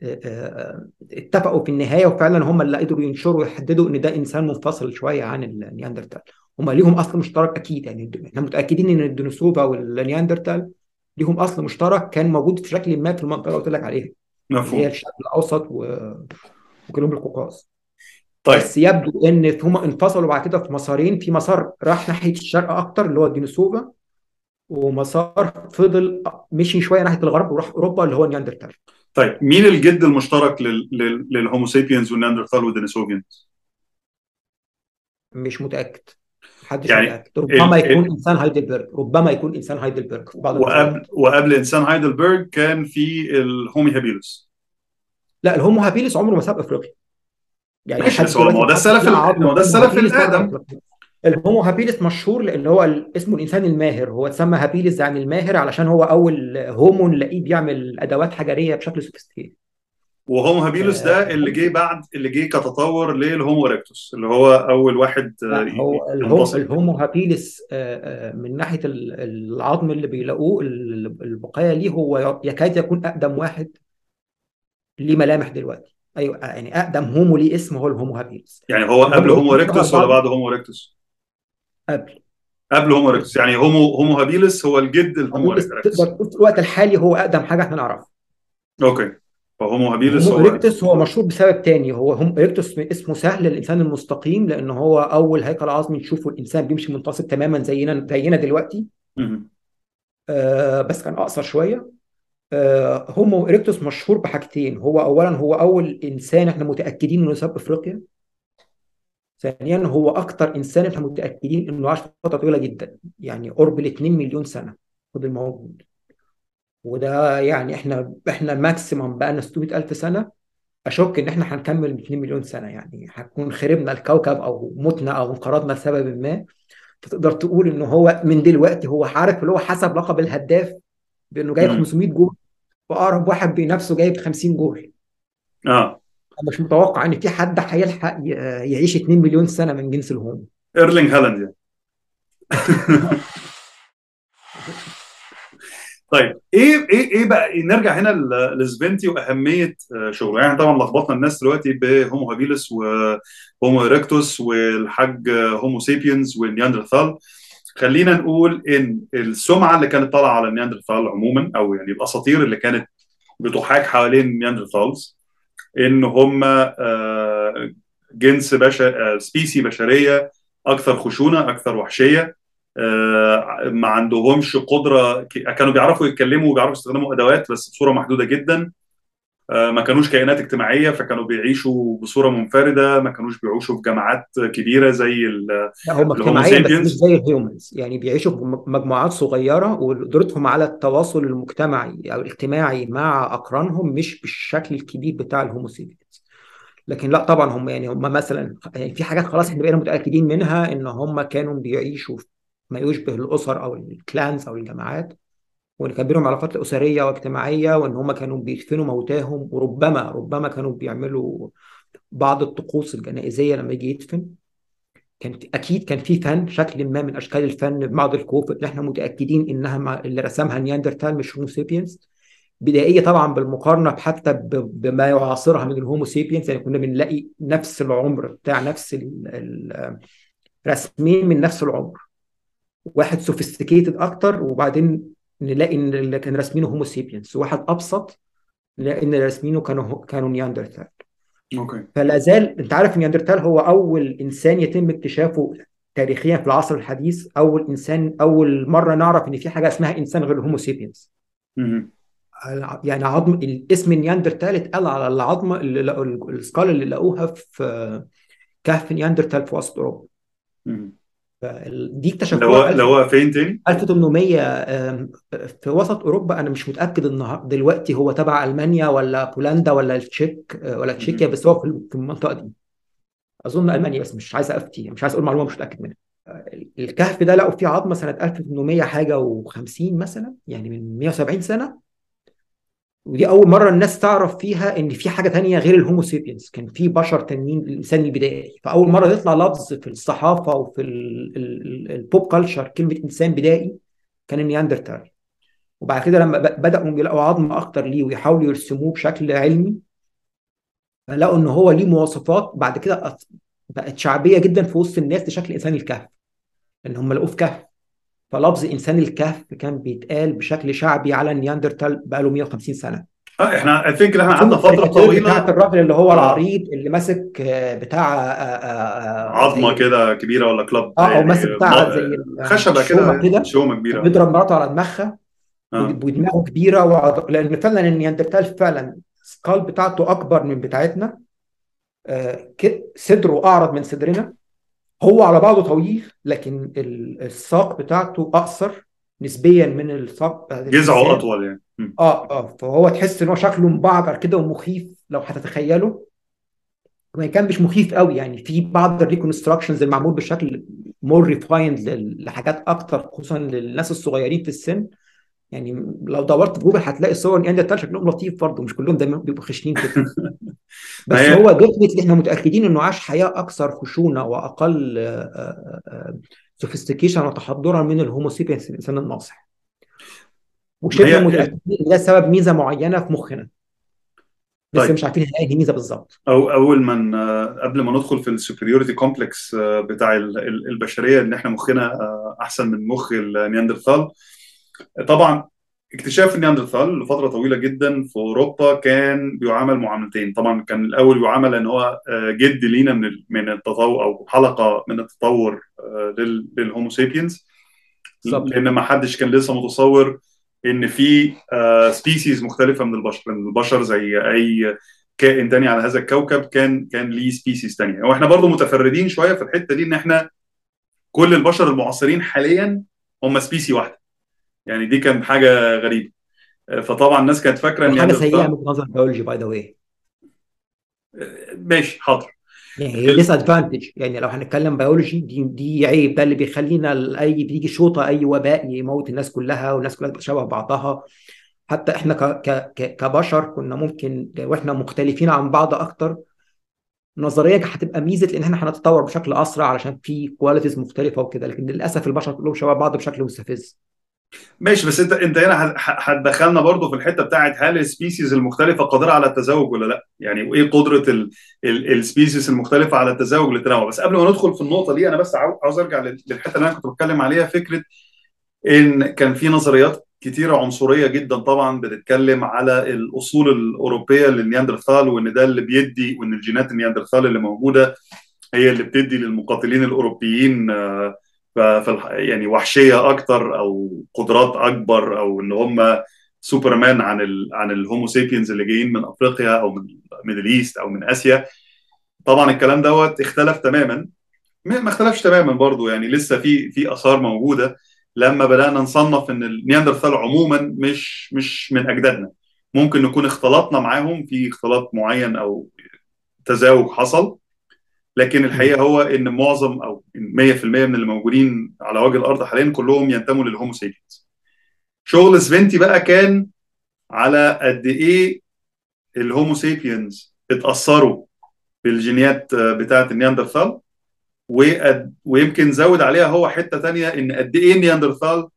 اتفقوا في النهاية وفعلا هم اللي قدروا ينشروا ويحددوا إن ده إنسان منفصل شوية عن النياندرتال هم ليهم أصل مشترك أكيد يعني إحنا متأكدين إن الدينيسوفا والنياندرتال ليهم أصل مشترك كان موجود في شكل ما في المنطقة اللي قلت لك عليها اللي هي مفهوم الشرق الأوسط و- وجنوب القوقاز. طيب. بس يبدو إن هم انفصلوا بعد كده في مسارين في مسار راح ناحية الشرق أكتر اللي هو الدينيسوفا ومسار فضل مشي شوية ناحية الغرب وراح أوروبا اللي هو النياندرتال طيب مين الجد المشترك لل- لل- لل Homo sapiens والنياندرثال وال Denisovans؟ مش متأكد. محدش يعني متأكد. ربما ال- يكون ال- إنسان هايدلبرج ربما يكون إنسان هايدلبرج في بعض وقبل وقبل إنسان هايدلبرج كان في ال Homo habilis. لا ال Homo habilis عمره ما ساب أفريقيا. يعني ماشي لحد بس هو ما هو ده السلف ما هو ده السلف habilis الآدم. ال Homo habilis مشهور لأن هو اسمه الإنسان الماهر. هو اتسمى habilis يعني الماهر علشان هو أول Homo نلاقيه بيعمل أدوات حجرية بشكل sophisticated. و Homo habilis ده اللي جه بعد اللي جه كتطور لل Homo erectus اللي هو أول واحد آه، هو ال Homo habilis آه، آه، من ناحية ال- العظم اللي بيلاقوه ال- البقايا ليه هو يكاد يكون أقدم واحد ليه ملامح دلوقتي. أيوه يعني أقدم Homo ليه اسم هو ال Homo habilis يعني هو قبل Homo erectus erectus ولا بعد بعد Homo erectus قبل. قبل Homo erectus يعني Homo Homo habilis هو الجد ال Homo erectus تقدر تقول في الوقت الحالي هو أقدم حاجة إحنا نعرفها. okay. ف Homo habilis هو erectus هو مشهور بسبب تاني. هو Homo erectus من اسمه سهل الانسان المستقيم لأن هو أول هيكل عظمي نشوفه الإنسان بيمشي منتصب تماما زينا زينا دلوقتي. آه بس كان أقصر شوية. آه Homo erectus مشهور بحاجتين. هو اولا هو أول إنسان إحنا متأكدين إنه ساب إفريقيا. ثانيا هو أكتر إنسان إحنا متاكدين إنه عاش فترة طويلة جدا. يعني قرب ال 2 مليون سنة. فضل موجود وده يعني إحنا إحنا maximum بقى لنا 600 ألف سنة. أشك إن إحنا هنكمل 2 مليون سنة. يعني هنكون خربنا الكوكب أو متنا أو انقرضنا لسبب ما. فتقدر تقول ان هو من دلوقتي هو عارف اللي هو حسب لقب الهداف بإنه جايب مم. 500 جول وأقرب واحد بنفسه جايب 50 جول. آه. أنا مش متوقع إن في حد هيلحق يعيش 2 مليون سنة من جنس الهومو إيرلينج هالاند يعني. طيب إيه إيه إيه بقى؟ نرجع هنا ل- لسفانتي وأهمية آه، شغله يعني طبعا لخبطنا الناس دلوقتي ب Homo habilis و Homo erectus والحاج Homo sapiens والنياندرثال. خلينا نقول إن السمعة اللي كانت طالعة على النياندرثال عموما أو يعني الأساطير اللي كانت بتحاك حوالين ال Neanderthals إن هم آه، جنس بشر species بشرية أكثر خشونة أكثر وحشية. آه، ما عندهمش قدرة كانوا بيعرفوا يتكلموا وبيعرفوا يستخدموا أدوات بس بصورة محدودة جدا. آه، ما كانوش كائنات اجتماعية فكانوا بيعيشوا بصورة منفردة ما كانوش بيعيشوا في جماعات كبيرة زي هم ال Homo اجتماعيا بس مش زي ال humans يعني بيعيشوا في مجموعات صغيرة وقدرتهم على التواصل المجتمعي أو الاجتماعي مع أقرانهم مش بالشكل الكبير بتاع ال Homo sapiens لكن لا طبعا هم يعني هم مثلا يعني في حاجات خلاص إحنا بقينا متأكدين منها إن هم كانوا بيعيشوا ما يشبه الأسر أو ال clans أو الجماعات. وان كان بينهم علاقات أسرية واجتماعية وإن هم كانوا بيدفنوا موتاهم وربما ربما كانوا بيعملوا بعض الطقوس الجنائزية لما يجي يدفن. كان أكيد كان في فن شكل ما من أشكال الفن بعض الكهوف اللي إحنا متأكدين إنها اللي رسمها نياندرتال مش Homo sapiens بدائية طبعا بالمقارنة حتى بما يعاصرها من ال Homo sapiens يعني كنا بنلاقي نفس العمر بتاع نفس ال- ال- رسمين من نفس العمر. واحد sophisticated أكتر وبعدين نلاقي ان اللي كان رسمينه Homo sapiens واحد أبسط نلاقي ان اللي رسمينه كانوا كانوا نياندرتال okay فلا زال أنت عارف نياندرتال هو أول إنسان يتم اكتشافه تاريخيا في العصر الحديث أول إنسان أول مرة نعرف إن في حاجة اسمها إنسان غير ال Homo sapiens مهم. يعني عظم الاسم نياندرتال اتقال على العظمة ال skull اللي لقوها في كهف نياندرتال في وسط أوروبا. فدي اللي هو اكتشفوها اللي هو فين تاني؟ 1800 آم، في وسط أوروبا أنا مش متأكد النهارده دلوقتي هو تبع ألمانيا ولا بولندا ولا التشيك آه، ولا تشيكيا. بس هو في في المنطقة دي أظن ألمانيا بس مش عايز أفتي مش عايز أقول معلومة مش متأكد منها آه، الكهف ده لقوا فيه عظمة سنة 1800 حاجة و50 مثلا يعني من 170 سنة ودي أول مرة الناس تعرف فيها إن في حاجة تانية غير ال Homo sapiens كان في بشر تانيين الإنسان البدائي. فأول مرة يطلع لفظ في الصحافة وفي ال- ال- ال- ال pop culture كلمة إنسان بدائي كان النياندرتال. وبعد كده لما بدأوا يلاقوا عظم أكتر ليه ويحاولوا يرسموه بشكل علمي لقوا إن هو ليه مواصفات. بعد كده بقت شعبية جدا في وسط الناس لشكل إنسان الكهف. إن هم لقوه في كهف. فلفظ إنسان الكهف كان بيتقال بشكل شعبي على النياندرتال بقاله 150 سنة. آه إحنا I think إحنا قعدنا فترة طويلة. بتاعت الراجل اللي هو العريض اللي ماسك آه، بتاع آه، آه، آه، عظمة كده كبيرة ولا كلاب آه أو يعني ماسك بتاع زي خشبة كده كده. شومة كبيرة. بيضرب مراته على دماغها آه. ودماغه كبيرة وعض... لأن فعلا النياندرتال فعلا السكال بتاعته أكبر من بتاعتنا. آه، صدره أعرض من صدرنا. هو على بعضه طويل لكن ال- الساق بتاعته أقصر نسبيا من الساق جذعه أطول يعني. آه آه فهو تحس إن هو شكله مبعجر كده ومخيف لو هتتخيله. وان كان مش مخيف قوي يعني في بعض ال reconstructions المعمول بشكل more refined لحاجات أكتر خصوصا للناس الصغيرين في السن. يعني لو دورت في جوجل هتلاقي صور نياندرتال شكلهم لطيف برضه مش كلهم دايما بيبقوا خشنين كده. بس هو definitely إحنا متأكدين إنه عاش حياة أكثر خشونة وأقل sophistication وتحضرا من ال Homo sapiens الإنسان الناصح. وشبه متأكدين إن ده سبب ميزة معينة في مخنا. لسه طيب. مش عارفين هي انهي ميزة بالظبط. أو أول ما قبل ما ندخل في ال superiority complex بتاع ال- ال- البشرية إن إحنا مخنا آه، أحسن من مخ النياندرتال طبعا اكتشاف النياندرتال لفترة طويلة جدا في أوروبا كان بيعامل معاملتين. طبعا كان الأول يعامل إن هو آه، جد لينا من من التطور أو حلقة من التطور آه، لل- لل Homo sapiens لأن ما حدش كان لسه متصور إن في species مختلفة من البشر إن البشر زي أي كائن تاني على هذا الكوكب كان كان ليه species تانية. وإحنا برضو متفردين شوية في الحتة دي إن إحنا كل البشر المعاصرين حاليا هم species واحدة. يعني دي كان حاجة غريبة. فطبعا الناس كانت فاكرة ان وحاجه سيئة من نظر بيولوجي by the way ماشي حاضر. يعني disadvantage يعني لو هنتكلم بيولوجي دي دي عيب. ده اللي بيخلينا أي بيجي شوطه أي وباء يموت الناس كلها والناس كلها تبقى شبه بعضها. حتى إحنا ك ك ك كبشر كنا ممكن وإحنا مختلفين عن بعض أكتر نظريا هتبقى ميزة لأن إحنا هنتطور بشكل أسرع علشان في qualities مختلفة وكده. لكن للأسف البشر كلهم شبه بعض بشكل مستفز. ماشي بس انت انت هنا هت- هتدخلنا برضو في الحتة بتاعت هل ال species المختلفة قادرة على التزاوج ولا لأ؟ يعني وإيه قدرة ال- ال- ال species المختلفة على التزاوج للتنوع؟ بس قبل ما ندخل في النقطة دي أنا بس عاو- عاوز أرجع لل- للحتة اللي أنا كنت بتكلم عليها فكرة إن كان في نظريات كتيرة عنصرية جدا طبعا بتتكلم على الأصول الأوروبية للنياندرتال وإن ده اللي بيدي وإن الجينات النياندرتال اللي موجودة هي اللي بتدي للمقاتلين الأوروبيين آه، ف- فالح- يعني وحشية أكتر أو قدرات أكبر أو إن هم سوبرمان عن ال عن ال Homo sapiens اللي جايين من أفريقيا أو من Middle East أو من آسيا. طبعا الكلام دوت اختلف تماما. ما اختلفش تماما برضو يعني لسه في في آثار موجودة. لما بدأنا نصنف إن النياندرتال عموما مش مش من أجدادنا. ممكن نكون اختلطنا معاهم في اختلاط معين أو تزاوج حصل. لكن الحقيقة هو إن معظم أو 100% من اللي موجودين على وجه الأرض حاليا كلهم ينتموا لل Homo sapiens شغل seventy بقى كان على قد إيه ال Homo sapiens اتأثروا بالجينيات بتاعة النياندرتال وقد- ويمكن زود عليها هو حتة تانية إن قد إيه النياندرتال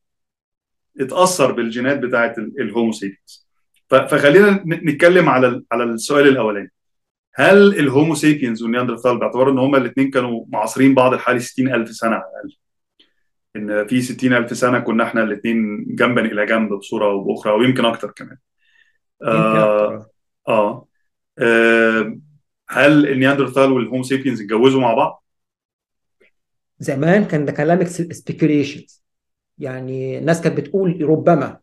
اتأثر بالجينات بتاعة ال- ال Homo sapiens فخلينا نتكلم على على السؤال الأولاني. هل ال Homo sapiens والنياندرتال باعتبار إن هما الاثنين كانوا معاصرين بعض حوالي 60000 سنة على الاقل إن في 60000 سنة كنا إحنا الاثنين جنبا إلى جنب بصورة أو بأخرى ويمكن أكتر كمان. يمكن آه, آه. آه هل النياندرتال وال Homo sapiens اتجوزوا مع بعض؟ زمان كان ده كلام speculations يعني الناس كانت بتقول ربما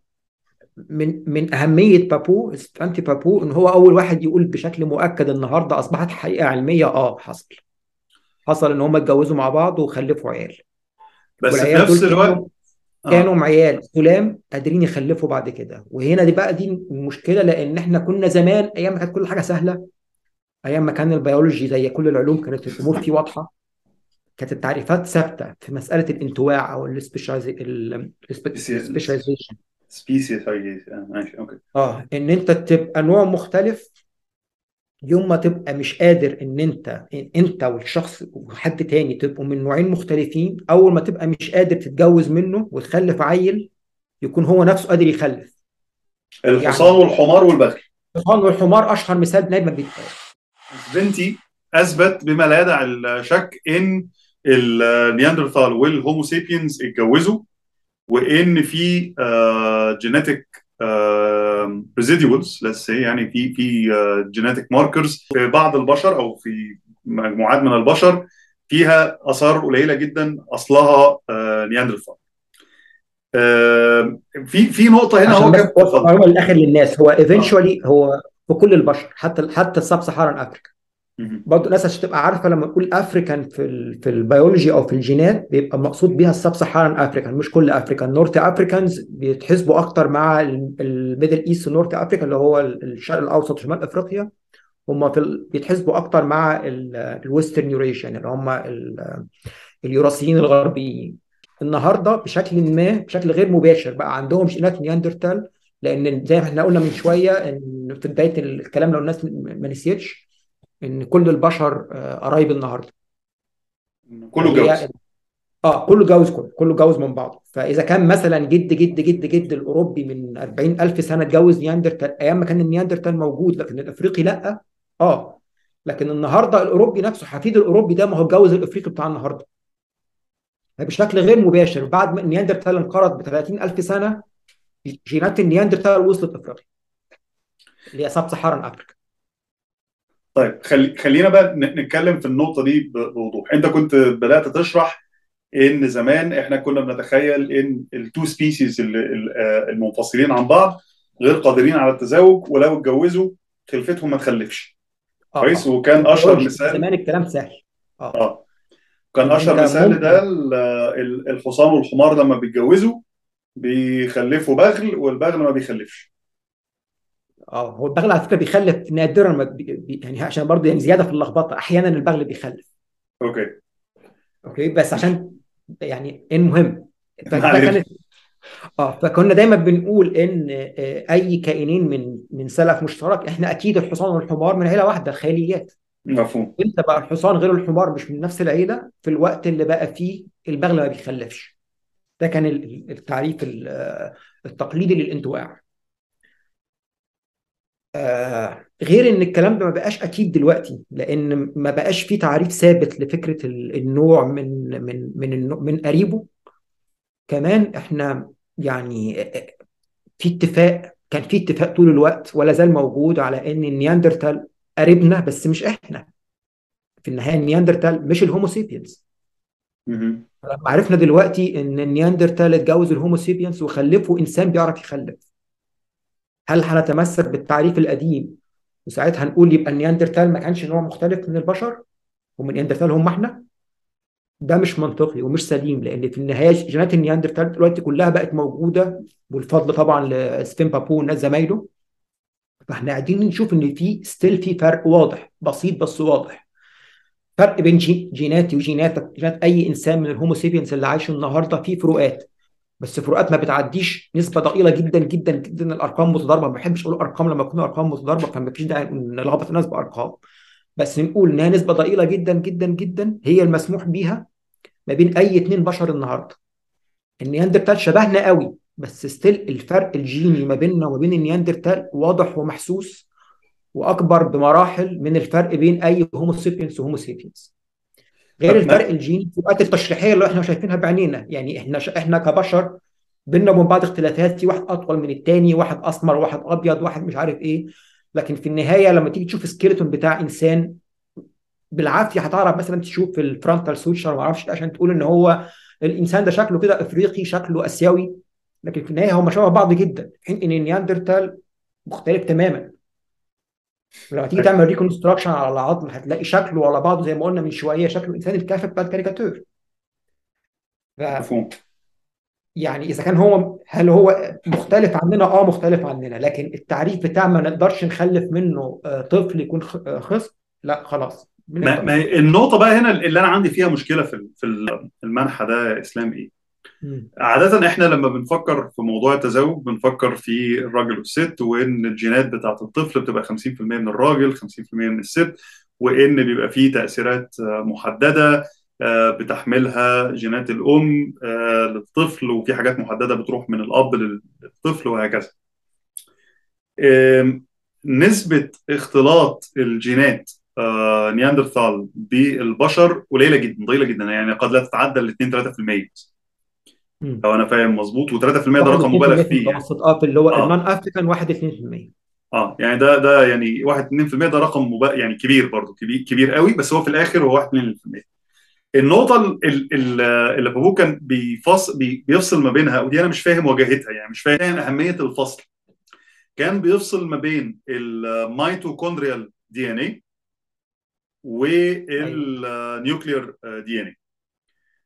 من من أهمية پابو سفانتي پابو إن هو أول واحد يقول بشكل مؤكد النهارده أصبحت حقيقة علمية. آه حصل. حصل إن هم اتجوزوا مع بعض وخلفوا عيال. بس في نفس الوقت كانوا آه. كانوا عيال سلام قادرين يخلفوا بعد كده. وهنا دي بقى دي المشكلة لأن إحنا كنا زمان أيام ما كانت كل حاجة سهلة أيام ما كان البيولوجي زي كل العلوم كانت الأمور فيه واضحة. كانت التعريفات ثابتة في مسألة الانتواع أو ال specialization species ماشي okay آه إن أنت تبقى نوع مختلف يوم ما تبقى مش قادر إن أنت إن أنت والشخص وحد تاني تبقوا من نوعين مختلفين أول ما تبقى مش قادر تتجوز منه وتخلف عيل يكون هو نفسه قادر يخلف. الحصان يعني والحمار والبغل الحصان والحمار أشهر مثال دايما بيتقال سفانتي أثبت بما لا يدع الشك ان النياندرتال وال Homo sapiens اتجوزوا. وإن في genetic residuals let's يعني في في genetic markers في بعض البشر أو في مجموعات من البشر فيها آثار قليلة جدا أصلها نياندرتال في في نقطة هنا هو كان معلومه للاخر للناس هو eventually هو في كل البشر حتى حتى ال Sub-Saharan Africa. برضه الناس عشان تبقى عارفة لما نقول African في ال في البيولوجي أو في الجينات بيبقى مقصود بيها ال Sub-Saharan African مش كل African North Africans بيتحسبوا أكتر مع ال Middle East و North Africa اللي هو الشرق الأوسط وشمال أفريقيا. هم في ال... بيتحسبوا أكتر مع ال Western Eurasian اللي هم ال- اليوراسيين الغربيين. النهارده بشكل ما بشكل غير مباشر بقى عندهم جينات نياندرتال لأن زي ما إحنا قلنا من شوية إن في بداية الكلام لو الناس ما نسيتش إن كل البشر آه، قرايب النهارده. كله هي جوز. آه كله جوز كله كله جوز من بعضه. فإذا كان مثلا جد جد جد جد الأوروبي من 40 ألف سنة اتجوز نياندرتال أيام ما كان النياندرتال موجود لكن الأفريقي لأ آه. لكن النهارده الأوروبي نفسه حفيد الأوروبي ده ما هو اتجوز الأفريقي بتاع النهارده. بشكل غير مباشر بعد ما النياندرتال انقرض ب 30 ألف سنة جينات النياندرتال وصلت أفريقيا. اللي هي Sub-Saharan أفريقيا. طيب خلي خلينا بقى نتكلم في النقطة دي بوضوح. انت كنت بدأت تشرح ان زمان إحنا كنا بنتخيل ان ال two species المنفصلين عن بعض غير قادرين على التزاوج ولو اتجوزوا خلفتهم ما تخلفش. آه كويس؟ آه. وكان أشهر البيولوجي مثال زمان الكلام سهل. آه. آه. كان ان أشهر مثال ده الحصان والحمار لما بيتجوزوا بيخلفوا بغل والبغل ما بيخلفش. آه هو البغل على فكرة بيخلف نادرا ما بي... بي- يعني عشان برضه يعني زيادة في اللخبطة أحيانا البغل بيخلف. Okay. Okay؟ بس عشان يعني المهم آه فكنا دايما بنقول إن آه، أي كائنين من من سلف مشترك إحنا أكيد الحصان والحمار من عيلة واحدة الخيليات. مفهوم. إمتى بقى الحصان غير الحمار مش من نفس العيلة؟ في الوقت اللي بقى فيه البغل ما بيخلفش. ده كان ال- التعريف ال- آه، التقليدي للانتواع غير إن الكلام ده ما بقاش أكيد دلوقتي لأن ما بقاش فيه تعريف ثابت لفكرة ال- النوع من من من من قريبه. كمان إحنا يعني في اتفاق كان في اتفاق طول الوقت ولا زال موجود على إن النياندرتال قريبنا بس مش إحنا. في النهاية النياندرتال مش ال Homo sapiens. لما عرفنا دلوقتي إن النياندرتال اتجوز ال Homo sapiens وخلفوا إنسان بيعرف يخلف. هل هنتمسك بالتعريف القديم وساعتها نقول يبقى النياندرتال ما كانش نوع مختلف من البشر وإن النياندرتال هم إحنا. ده مش منطقي ومش سليم لأن في النهاية جينات النياندرتال دلوقتي كلها بقت موجودة والفضل طبعا لسفانتي بابو وناس زمايله. فإحنا قاعدين نشوف إن في still في فرق واضح بسيط بس واضح. فرق بين جي- جيناتي وجيناتك جينات أي إنسان من ال Homo sapiens اللي عايش النهارده في فروقات. بس فروقات ما بتعديش نسبة ضئيلة جدا جدا جدا. الأرقام متضاربة. ما بحبش أقول أرقام لما تكون أرقام متضاربة فما فيش داعي نلخبط الناس بأرقام. بس نقول إنها نسبة ضئيلة جدا جدا جدا هي المسموح بيها ما بين أي اتنين بشر النهارده. النياندرتال شبهنا قوي بس still الفرق الجيني ما بيننا وما بين النياندرتال واضح ومحسوس وأكبر بمراحل من الفرق بين أي Homo sapiens و Homo sapiens غير الفرق الجيني الفروقات التشريحية اللي إحنا شايفينها بعينينا. يعني إحنا ش... إحنا كبشر بينا وبين بعض اختلافات في واحد أطول من التاني واحد أسمر واحد أبيض واحد مش عارف إيه. لكن في النهاية لما تيجي تشوف skeleton بتاع إنسان بالعافية هتعرف مثلا تشوف في ال frontal suture ما أعرفش عشان تقول إن هو الإنسان ده شكله كده إفريقي شكله آسيوي. لكن في النهاية هم شبه بعض جدا. في حين إن النياندرتال مختلف تماما. لما تيجي تعمل reconstruction على العظم هتلاقي شكله على بعضه زي ما قلنا من شوية شكله إنسان الكهف بتاع الكاريكاتير ف مفهوم يعني إذا كان هو هل هو مختلف عننا آه مختلف عننا لكن التعريف بتاع ما نقدرش نخلف منه آه، طفل يكون آه، خصب لا خلاص ما النقطة بقى هنا اللي أنا عندي فيها مشكلة في في ال- المنحى ده إيه؟ مم. عادة إحنا لما بنفكر في موضوع التزاوج بنفكر في الراجل والست وإن الجينات بتاعة الطفل بتبقى 50% من الراجل 50% من الست وإن بيبقى فيه تأثيرات آه، محددة آه، بتحملها جينات الأم آه، للطفل وفي حاجات محددة بتروح من الأب للطفل وهكذا. نسبة اختلاط الجينات نياندرثال بالبشر قليلة جدا ضئيلة جدا يعني قد لا تتعدى ال 2 3% مم. لو أنا فاهم مظبوط و3% ده رقم 2% مبالغ في فيه يعني. آه في اللي هو آه. ال non-African 1 2% آه يعني ده ده يعني 1 2% ده رقم مبا... يعني كبير برضه كبير كبير قوي بس هو في الآخر هو 1 2% النقطة ال- ال- ال- اللي بابو كان بيفصل بي- بيفصل ما بينها ودي أنا مش فاهم واجهتها يعني مش فاهم أهمية الفصل. كان بيفصل ما بين ال mitochondrial DNA أيوه. وال nuclear DNA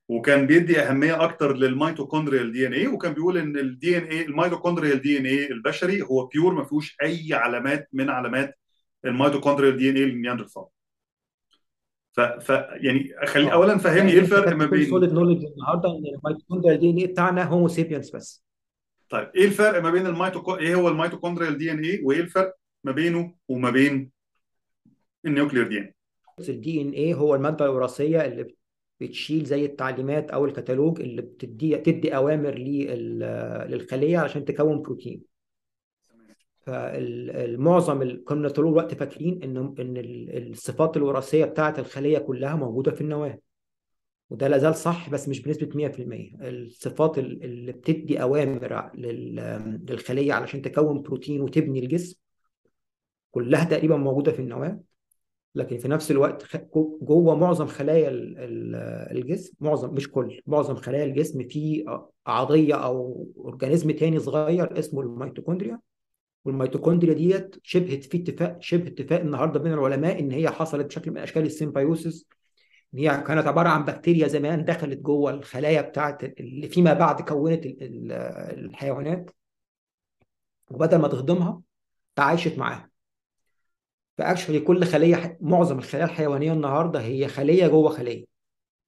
وكان بيدي أهمية أكتر لل mitochondrial DNA وكان بيقول إن ال DNA ال mitochondrial DNA البشري هو pure ما فيهوش أي علامات من علامات ال mitochondrial DNA للنياندرتال ف, ف يعني خلي آه. اولا فهمني إيه الفرق ما بين solid knowledge النهارده إن ال mitochondrial DNA بتاعنا Homo sapiens بس. طيب إيه الفرق ما بين ال mitocho- إيه هو ال mitochondrial DNA وإيه الفرق ما بينه وما بين ال nuclear DNA ال DNA هو المادة الوراثية اللي بتشيل زي التعليمات أو الكتالوج اللي بتدي تدي أوامر لل- للخلية علشان تكون بروتين. فالمعظم كنا طول الوقت فاكرين ان إن ال- الصفات الوراثية بتاعة الخلية كلها موجودة في النواة. وده لا زال صح بس مش بنسبة 100% الصفات ال- اللي بتدي أوامر لل- للخلية علشان تكون بروتين وتبني الجسم كلها تقريبا موجودة في النواة. لكن في نفس الوقت جوه معظم خلايا ال- ال- الجسم معظم مش كل معظم خلايا الجسم في عضية أو organism تاني صغير اسمه الميتوكوندريا. والميتوكوندريا ديت شبه في اتفاق شبه اتفاق النهارده بين العلماء إن هي حصلت بشكل من أشكال ال symbiosis إن هي كانت عبارة عن بكتيريا زمان دخلت جوه الخلايا بتاعت اللي فيما بعد كونت ال- ال- الحيوانات. وبدل ما تهضمها تعايشت معاها. ف actually كل خلية معظم الخلايا الحيوانية النهارده هي خلية جوه خلية.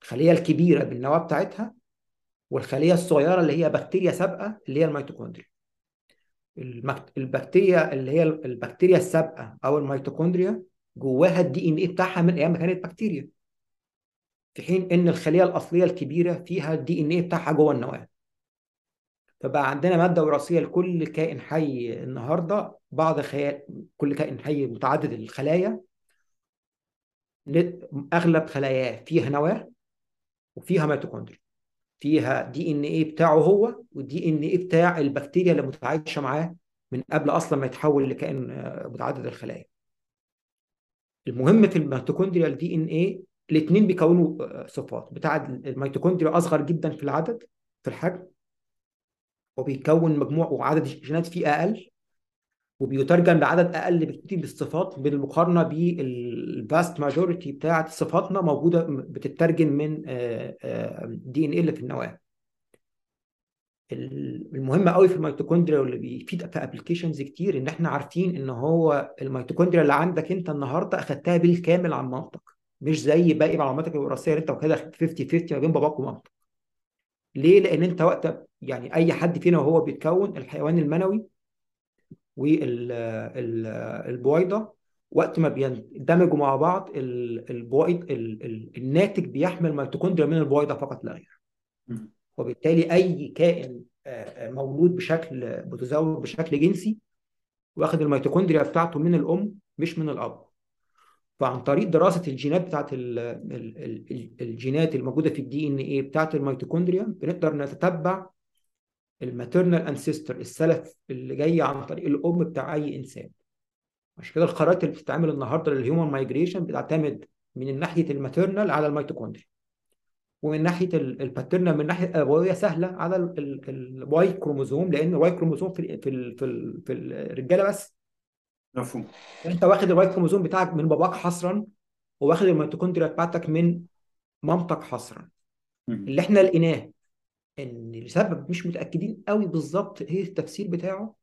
الخلية الكبيرة بالنواة بتاعتها والخلية الصغيرة اللي هي بكتيريا سابقة اللي هي الميتوكوندريا. البكتيريا اللي هي البكتيريا السابقة أو الميتوكوندريا جواها ال DNA بتاعها من أيام ما كانت بكتيريا. في حين إن الخلية الأصلية الكبيرة فيها ال DNA بتاعها جوه النواة. فبقى عندنا مادة وراثية لكل كائن حي النهارده بغض خيال كل كائن حي متعدد الخلايا. أغلب خلاياه فيها نواة وفيها ميتوكوندريا فيها DNA بتاعه هو وال DNA بتاع البكتيريا اللي متعايشة معاه من قبل أصلا ما يتحول لكائن متعدد الخلايا. المهم في الميتوكوندريا ال DNA الاثنين بيكونوا صفات. بتاع الميتوكوندريا أصغر جدا في العدد في الحجم وبيكون مجموع وعدد الجينات فيه أقل وبيترجم لعدد أقل بكتير بالصفات بالمقارنة بال vast majority بتاعة صفاتنا موجودة بتترجم من DNA اللي في النواة. المهم قوي في الميتوكوندريا واللي بيفيد في applications كتير إن إحنا عارفين إن هو الميتوكوندريا اللي عندك أنت النهارده أخدتها بالكامل عن مامتك مش زي باقي معلوماتك الوراثية اللي أنت واخدها 50 50 ما بين باباك ومامتك. ليه؟ لأن أنت وقت يعني أي حد فينا وهو بيتكون الحيوان المنوي والبويضه وقت ما بيندمجوا مع بعض البويضة الناتج بيحمل ميتوكوندريا من البويضة فقط لا غير. وبالتالي أي كائن مولود بشكل تزاوج بشكل جنسي واخد الميتوكوندريا بتاعته من الأم مش من الأب. فعن طريق دراسة الجينات بتاعت الجينات الموجودة في ال DNA بتاعت الميتوكوندريا بنقدر نتتبع ال maternal ancestor السلف اللي جاي عن طريق الأم بتاع أي إنسان. عشان كده الخرائط اللي بتتعمل النهارده لل human migration بتعتمد من ناحية ال maternal على الميتوكوندريا ومن ناحية ال paternal من ناحية الابويه سهلة على ال Y chromosome لأن ال Y chromosome في ال في ال في, في الرجالة بس مفهوم. انت واخد ال Y chromosome بتاعك من باباك حصرا وواخد الميتوكوندريا بتاعتك من مامتك حصرا. اللي إحنا لقيناه ان لسبب مش متأكدين قوي بالظبط إيه التفسير بتاعه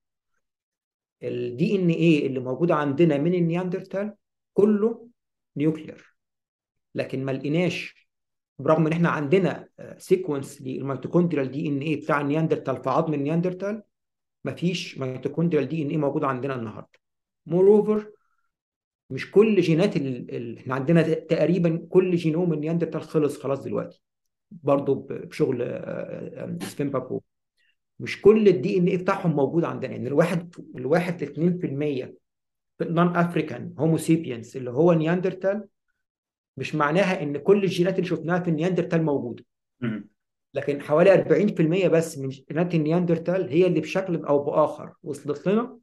ال DNA اللي موجود عندنا من النياندرتال كله nuclear. لكن ما لقيناش برغم ان إحنا عندنا sequence لل mitochondrial DNA بتاع النياندرتال في عظم النياندرتال مفيش mitochondrial DNA موجود عندنا النهارده. more مش كل جينات ال... ال... إحنا عندنا تقريبا كل جينوم النياندرتال خلص خلاص دلوقتي. برضه بشغل سفين بابو مش كل ال DNA بتاعهم موجود عندنا. يعني الواحد الواحد 2% في ال non-African Homo sapiens اللي هو نياندرتال مش معناها إن كل الجينات اللي شفناها في النياندرتال موجودة. لكن حوالي 40% بس من جينات النياندرتال هي اللي بشكل أو بآخر وصلت لنا.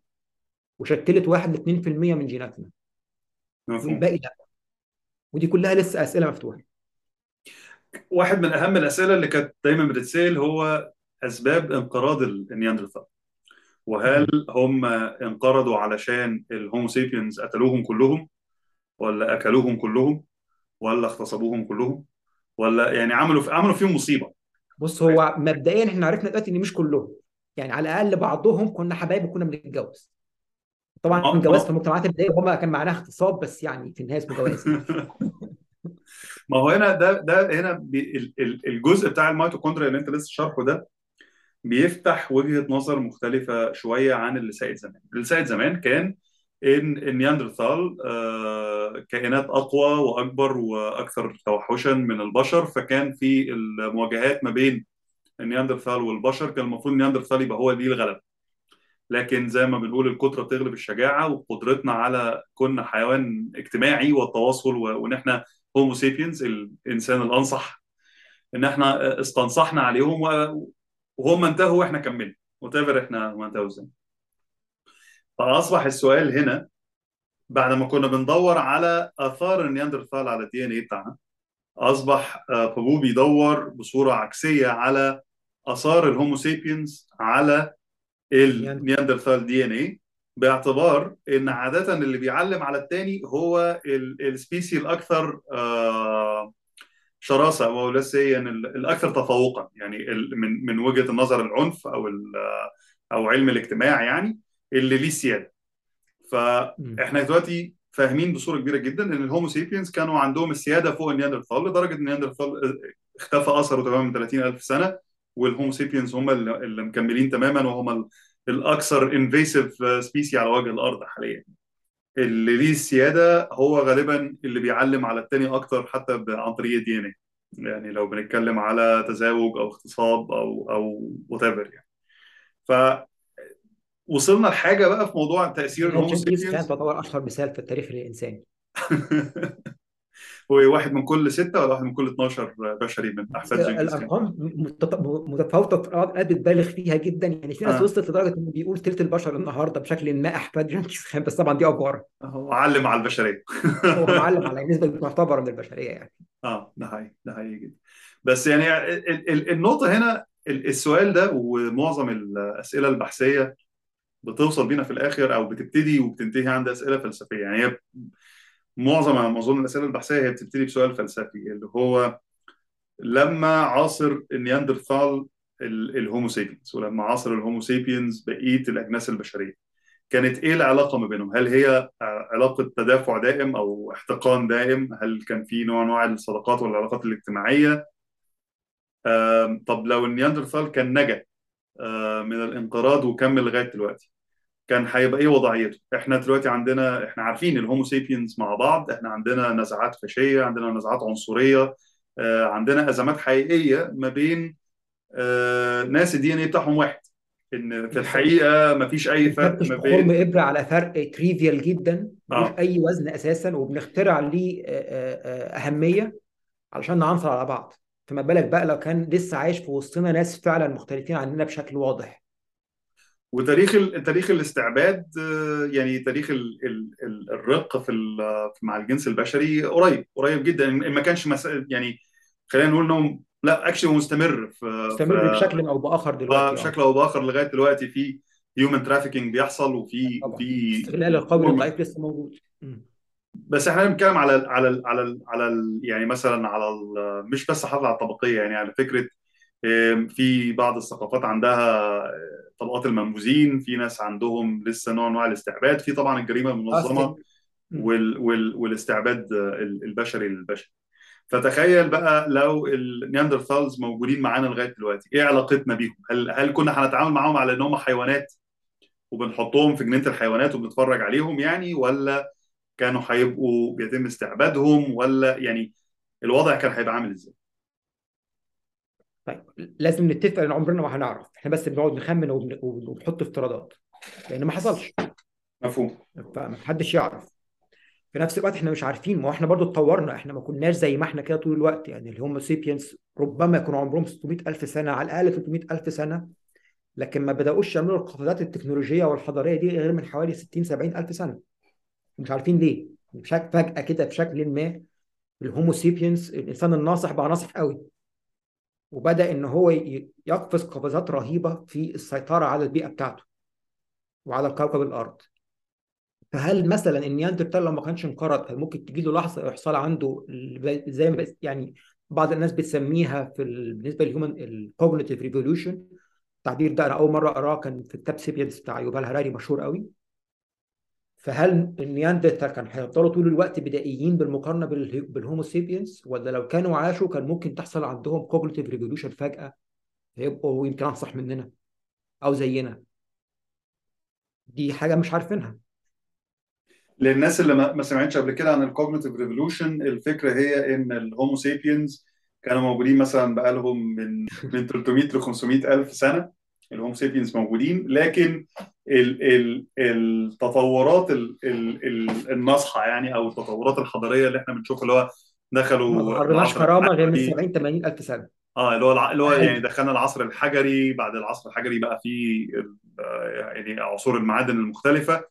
وشكلت 1 ل 2% من جيناتنا. والباقي لا. ودي كلها لسه أسئلة مفتوحة. واحد من أهم الأسئلة اللي كانت دايما بتتسأل هو أسباب انقراض النياندرتال وهل هم انقرضوا علشان الهومو سيبينز قتلوهم كلهم؟ ولا أكلوهم كلهم؟ ولا اغتصبوهم كلهم؟ ولا يعني عملوا عملوا فيهم مصيبة. بص هو مبدئيا إحنا عرفنا دلوقتي إن مش كلهم. يعني على الأقل بعضهم كنا حبايب وكنا بنتجوز. طبعا ما الجواز في ما المجتمعات البدائية هما كان معناها اغتصاب بس يعني في النهاية اسمه جواز. ما هو هنا ده ده هنا الجزء بتاع الميتوكوندريا اللي انت لسه شارحه ده بيفتح وجهة نظر مختلفة شوية عن اللي سائد زمان. اللي سائد زمان كان إن النياندرثال آه، كائنات أقوى وأكبر وأكثر توحشا من البشر فكان في المواجهات ما بين النياندرثال والبشر كان المفروض النياندرثال يبقى هو ليه الغلبة لكن زي ما بنقول الكترة بتغلب الشجاعة وقدرتنا على كنا حيوان اجتماعي والتواصل و- وإن إحنا هومو سيبينز الإنسان الأنصح إن إحنا استنصحنا عليهم وهم انتهوا وإحنا كملنا. وتفر إحنا ما انتهوا إزاي. فأصبح السؤال هنا بعد ما كنا بندور على آثار النياندرثال على ال DNA بتاعنا أصبح آه، بابو بيدور بصورة عكسية على آثار ال Homo sapiens على النياندرثال DNA باعتبار إن عادة اللي بيعلم على التاني هو ال- species الأكثر آه، شراسة أو لا سي الأكثر تفوقا يعني من من وجهة النظر العنف أو ال- أو علم الاجتماع يعني اللي ليه سيادة مم. فاحنا دلوقتي فاهمين بصورة كبيرة جدا إن ال Homo sapiens كانوا عندهم السيادة فوق النياندرتال لدرجة إن النياندرتال اختفى أثره تماما من 30000 سنة وال Homo sapiens هم اللي مكملين تماما وهم ال- الأكثر invasive species على وجه الأرض حاليا. اللي ليه السيادة هو غالبا اللي بيعلم على التاني أكتر حتى عن طريق ال DN يعني لو بنتكلم على تزاوج أو اغتصاب أو أو whatever يعني فوصلنا لحاجة بقى في موضوع تأثير ال Homo sapiens تعتبر أشهر مثال في التاريخ الانساني هو واحد من كل ستة ولا واحد من كل 12 بشري من أحفاد جنكيز خان؟ الأرقام متط- متفاوتة اوقات بتبالغ فيها جدا. يعني في ناس آه. وصلت لدرجة إنه بيقول تلت البشر النهارده بشكل ما أحفاد جنكيز خان بس طبعا دي over هو علم على البشرية. هو معلم على نسبة معتبرة من البشرية يعني. آه ده حقيقي ده حقيقي جدا. بس يعني ال- ال- النقطة هنا ال- السؤال ده ومعظم الأسئلة البحثية بتوصل بينا في الآخر أو بتبتدي وبتنتهي عند أسئلة فلسفية. يعني هي معظم ما أظن الأسئلة البحثية هي بتبتدي بسؤال فلسفي اللي هو لما عاصر النياندرثال ال- الهومو سيبينز ولما عاصر الهومو سيبينز بقية الأجناس البشرية كانت إيه العلاقة ما بينهم؟ هل هي علاقة تدافع دائم أو احتقان دائم؟ هل كان في نوع نوع الصداقات والعلاقات الاجتماعية؟ طب لو النياندرثال كان نجا من الانقراض وكمل لغاية دلوقتي كان هيبقى إيه وضعيته؟ إحنا دلوقتي عندنا إحنا عارفين الهومو سيبينز مع بعض إحنا عندنا نزعات فاشية، عندنا نزعات عنصرية، آه، عندنا أزمات حقيقية ما بين آه، ناس ال DNA بتاعهم واحد. إن في الحقيقة ما فيش أي فرق ما بين عبارة على فرق trivial جدا ملوش آه. أي وزن أساسا وبنخترع ليه آه، آه، آه، أهمية علشان نعنصر على بعض. فما بالك بقى لو كان لسه عايش في وسطنا ناس فعلا مختلفين عننا بشكل واضح. وتاريخ تاريخ الاستعباد آه، يعني تاريخ ال ال ال الرق في مع الجنس البشري قريب قريب جدا إن ما كانش. يعني خلينا نقول انه لا actually مستمر في مستمر في بشكل أو بآخر دلوقتي آه بشكل أو بآخر لغاية دلوقتي في human trafficking بيحصل وفي وفي استغلال القوي للضعيف لسه موجود. بس إحنا بنتكلم على ال على ال على ال على ال يعني مثلا على ال مش بس حافظ على الطبقية يعني على فكرة في بعض الثقافات عندها آه، طبقات المنبوذين في ناس عندهم لسه نوع من الاستعباد في طبعا الجريمة المنظمة. وال وال والاستعباد ال- البشري للبشر. فتخيل بقى لو النياندرثالز موجودين معانا لغاية دلوقتي إيه علاقتنا بيهم؟ هل هل كنا هنتعامل معاهم على إن هم حيوانات وبنحطهم في جنينة الحيوانات وبنتفرج عليهم يعني ولا كانوا هيبقوا بيتم استعبادهم ولا يعني الوضع كان هيبقى عامل إزاي؟ طيب لازم نتفق إن عمرنا ما هنعرف. إحنا بس بنقعد نخمن وبن- وبنحط افتراضات لأن ما حصلش. مفهوم. فمحدش يعرف. في نفس الوقت إحنا مش عارفين. ما هو إحنا برضو اتطورنا. إحنا ما كناش زي ما إحنا كده طول الوقت. يعني الهومو سيبينس ربما يكونوا عمرهم 600 ألف سنة على الأقل 300 ألف سنة. لكن ما بدأوش يعملوا القفزات التكنولوجية والحضارية دي غير من حوالي 60 70 ألف سنة. مش عارفين ليه. بشكل فجأة كده بشكل ما الهومو سيبينس الإنسان الناصح بقى ناصح قوي. وبدأ إن هو يقفز قفزات رهيبة في السيطرة على البيئة بتاعته وعلى كوكب الأرض. فهل مثلا النياندرتال لو ما كانش انقرض كان ممكن تجي له لحظة يحصل عنده زي ما يعني بعض الناس بتسميها في ال- بالنسبة لل human ال cognitive revolution التعبير ده أنا أول مرة أقرأه كان في كتاب Sapiens بتاع يوفال هراري مشهور قوي. فهل النياندرتال كان هيفضلوا طول الوقت بدائيين بالمقارنة بال- بال Homo sapiens ولا لو كانوا عاشوا كان ممكن تحصل عندهم cognitive revolution فجأة؟ فيبقوا يمكن أنصح مننا أو زينا. دي حاجة مش عارفينها. للناس اللي ما سمعتش قبل كده عن ال cognitive revolution الفكرة هي إن ال Homo sapiens كانوا موجودين مثلا بقالهم من من 300 ل 500 ألف سنة. ال Homo sapiens موجودين لكن ال ال التطورات ال ال ال الناصحة يعني أو التطورات الحضارية اللي إحنا بنشوفها اللي هو ما دخلوا ظهرناش العصر كرامه غير من الحجري. 70 80 ألف سنة. آه اللي هو الع- اللي هو يعني هل دخلنا العصر الحجري بعد العصر الحجري بقى في يعني عصور المعادن المختلفة.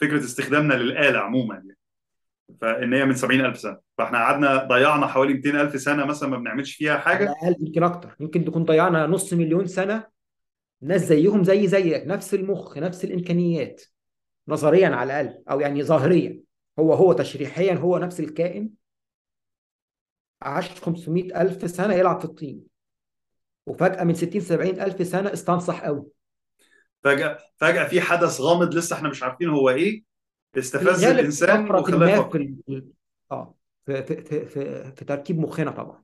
فكرة استخدامنا للآلة عموما يعني. فإن هي من 70000 سنة. فإحنا قعدنا ضيعنا حوالي 200000 سنة مثلا ما بنعملش فيها على حاجة الأقل يمكن أكتر. يمكن تكون ضيعنا نص مليون سنة ناس زيهم زي زيك نفس المخ نفس الإمكانيات نظريا على الأقل أو يعني ظاهريا. هو هو تشريحيا هو نفس الكائن. عاش 500 ألف سنة يلعب في الطين. وفجأة من 60 70 ألف سنة استنصح قوي. فجأة فجأة في حدث غامض لسه إحنا مش عارفين هو إيه. استفز الإنسان وخلاه في ال- آه في في في في, في تركيب مخنا طبعا.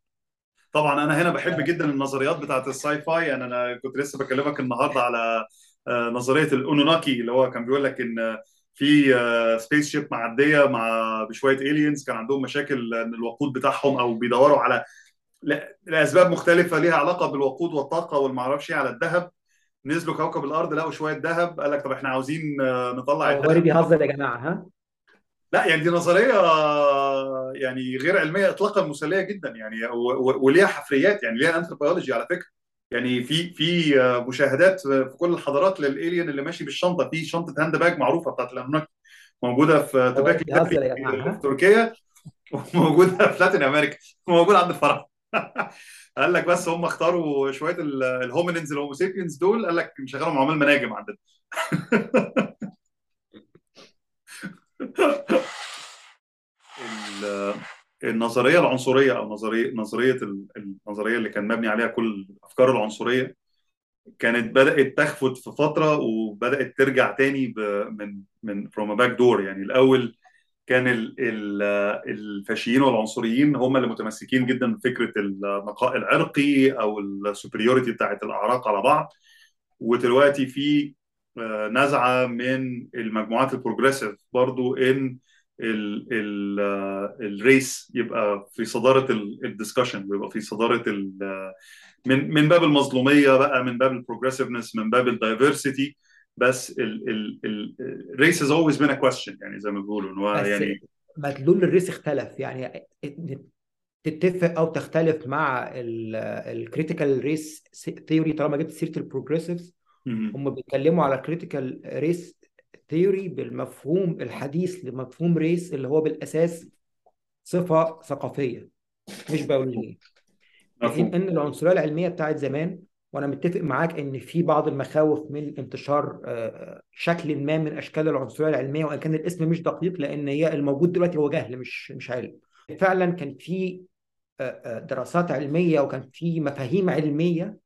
طبعا أنا هنا بحب جدا النظريات بتاعت الساي فاي يعني أنا كنت لسه بكلمك النهارده على آه، نظرية الأنوناكي اللي هو كان بيقول لك إن في spaceship معدية مع بشوية aliens كان عندهم مشاكل إن الوقود بتاعهم أو بيدوروا على لأسباب مختلفة ليها علاقة بالوقود والطاقة والمعرفش إيه على الذهب. نزلوا كوكب الأرض لقوا شوية ذهب قال لك طب إحنا عاوزين آه، نطلع الذهب. بيهزر يا جماعة ها؟ لا يعني دي نظرية يعني غير علمية اطلاقا مسليه جدا يعني وليها حفريات يعني ليها انثروبولوجي على فكرة. يعني في في مشاهدات في كل الحضارات لل alien اللي ماشي بالشنطة في شنطة handbag معروفة بتاعت الانوناكي موجودة في تيبي في تركيا وموجودة في Latin America وموجوده عند الفراعنه قال لك بس هم اختاروا شوية ال- ال hominins ال Homo sapiens دول قال لك نشغلهم عمال مناجم عندنا. النظرية العنصرية أو نظريه نظرية ال- النظرية اللي كان مبني عليها كل الأفكار العنصرية كانت بدأت تخفت في فترة وبدأت ترجع تاني من من from back door يعني الأول كان ال- ال- الفاشيين والعنصريين هم اللي متمسكين جدا بفكرة النقاء العرقي أو ال superiority بتاعت الأعراق على بعض. ودلوقتي في نزعة من المجموعات ال progressive برضو إن ال ال ال race يبقى في صدارة ال discussion ويبقى في صدارة من من باب المظلومية بقى من باب ال progressiveness من باب ال diversity بس ال race has always been a question يعني زي ما بيقولوا إن هو يعني مدلول ال race اختلف يعني تتفق أو تختلف مع ال critical race theory طالما جبت سيرة ال progressives. هم بيتكلموا على ال critical race ثيوري بالمفهوم الحديث لمفهوم ريس اللي هو بالأساس صفة ثقافية مش بيولوجيه مفهوم. إن العنصرية العلمية بتاعت زمان وأنا متفق معاك إن في بعض المخاوف من انتشار آه، شكل ما من أشكال العنصرية العلمية وإن كان الاسم مش دقيق لأن هي الموجود دلوقتي هو جهل مش مش علم. فعلا كان في آه، آه، دراسات علمية وكان في مفاهيم علمية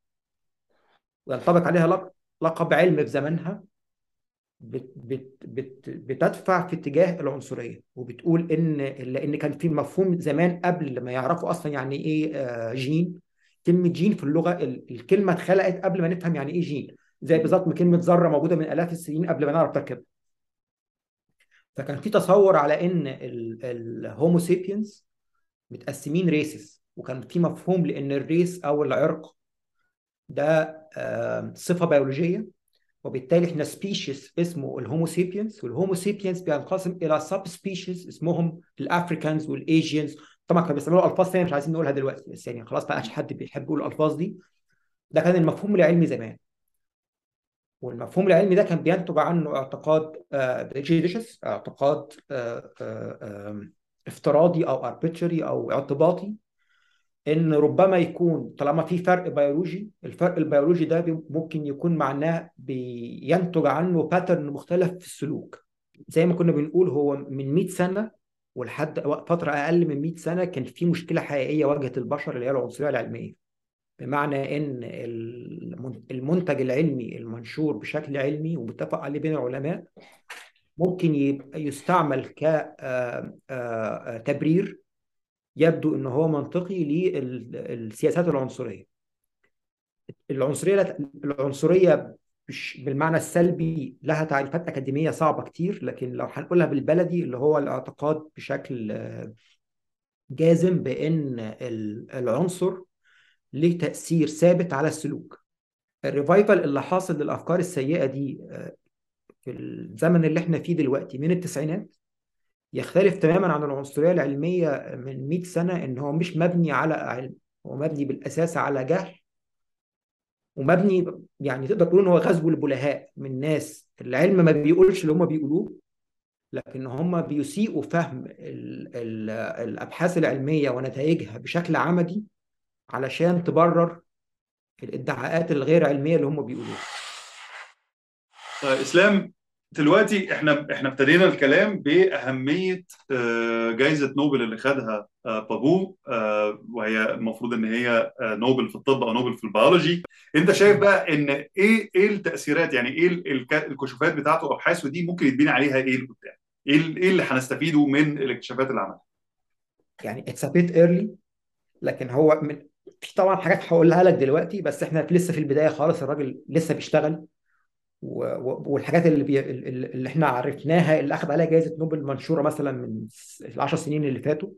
وينطبق عليها لق- لقب علم في زمانها بت بت بت بتدفع في اتجاه العنصرية وبتقول إن لأن كان في مفهوم زمان قبل ما يعرفوا أصلا يعني إيه آه، جين. كلمة جين في اللغة ال- الكلمة اتخلقت قبل ما نفهم يعني إيه جين زي بالظبط كلمة ذرة موجودة من آلاف السنين قبل ما نعرف تركيبها فكان في تصور على إن ال Homo sapiens متقسمين races وكان في مفهوم لإن ال race أو العرق ده آه، صفة بيولوجية وبالتالي إحنا species اسمه ال Homo sapiens وال Homo sapiens بينقسم إلى subspecies اسمهم ال Africans وال Asians طبعا كانوا بيستعملوا ألفاظ ثانية مش عايزين نقولها دلوقتي بس يعني خلاص ما عادش حد بيحب يقول الألفاظ دي. ده كان المفهوم العلمي زمان. والمفهوم العلمي ده كان بينتج عنه اعتقاد prejudicious اعتقاد آه، آه، افتراضي أو arbitrary أو اعتباطي. إن ربما يكون طالما في فرق بيولوجي الفرق البيولوجي ده ممكن يكون معناه بينتج عنه pattern مختلف في السلوك. زي ما كنا بنقول هو من 100 سنة ولحد فترة أقل من 100 سنة كان في مشكلة حقيقية واجهت البشر اللي هي العنصرية العلمية. بمعنى إن المنتج العلمي المنشور بشكل علمي ومتفق عليه بين العلماء ممكن يستعمل كتبرير يبدو إن هو منطقي للسياسات العنصرية. العنصرية العنصرية بالمعنى السلبي لها تعريفات أكاديمية صعبة كتير لكن لو هنقولها بالبلدي اللي هو الاعتقاد بشكل جازم بإن العنصر ليه تأثير ثابت على السلوك. الريفايفل اللي حاصل للأفكار السيئة دي في الزمن اللي إحنا فيه دلوقتي من التسعينات يختلف تماما عن العنصرية العلمية من 100 سنة إن هو مش مبني على علم هو مبني بالأساس على جهل ومبني يعني تقدر تقول إن هو غزو البلهاء من ناس العلم ما بيقولش اللي هم بيقولوه لكن هم بيسيئوا فهم ال ال الأبحاث العلمية ونتائجها بشكل عمدي علشان تبرر الادعاءات الغير علمية اللي هم بيقولوها. إسلام دلوقتي إحنا إحنا ابتدينا الكلام بأهمية جائزه نوبل اللي خدها بابو وهي المفروض إن هي نوبل في الطب أو نوبل في البيولوجي أنت شايف بقى إن إيه إيه التأثيرات يعني إيه الكشوفات بتاعته أو ابحاثه دي ممكن يتبني عليها إيه لقدام؟ إيه إيه اللي هنستفيده من الاكتشافات اللي عملها؟ يعني it's a bit early لكن هو من طبعا حاجات هقولها لك دلوقتي بس إحنا لسه في البداية خالص الراجل لسه بيشتغل والحاجات اللي بي... اللي إحنا عرفناها اللي اخذ عليها جائزه نوبل منشورة مثلا من العشر سنين اللي فاتوا.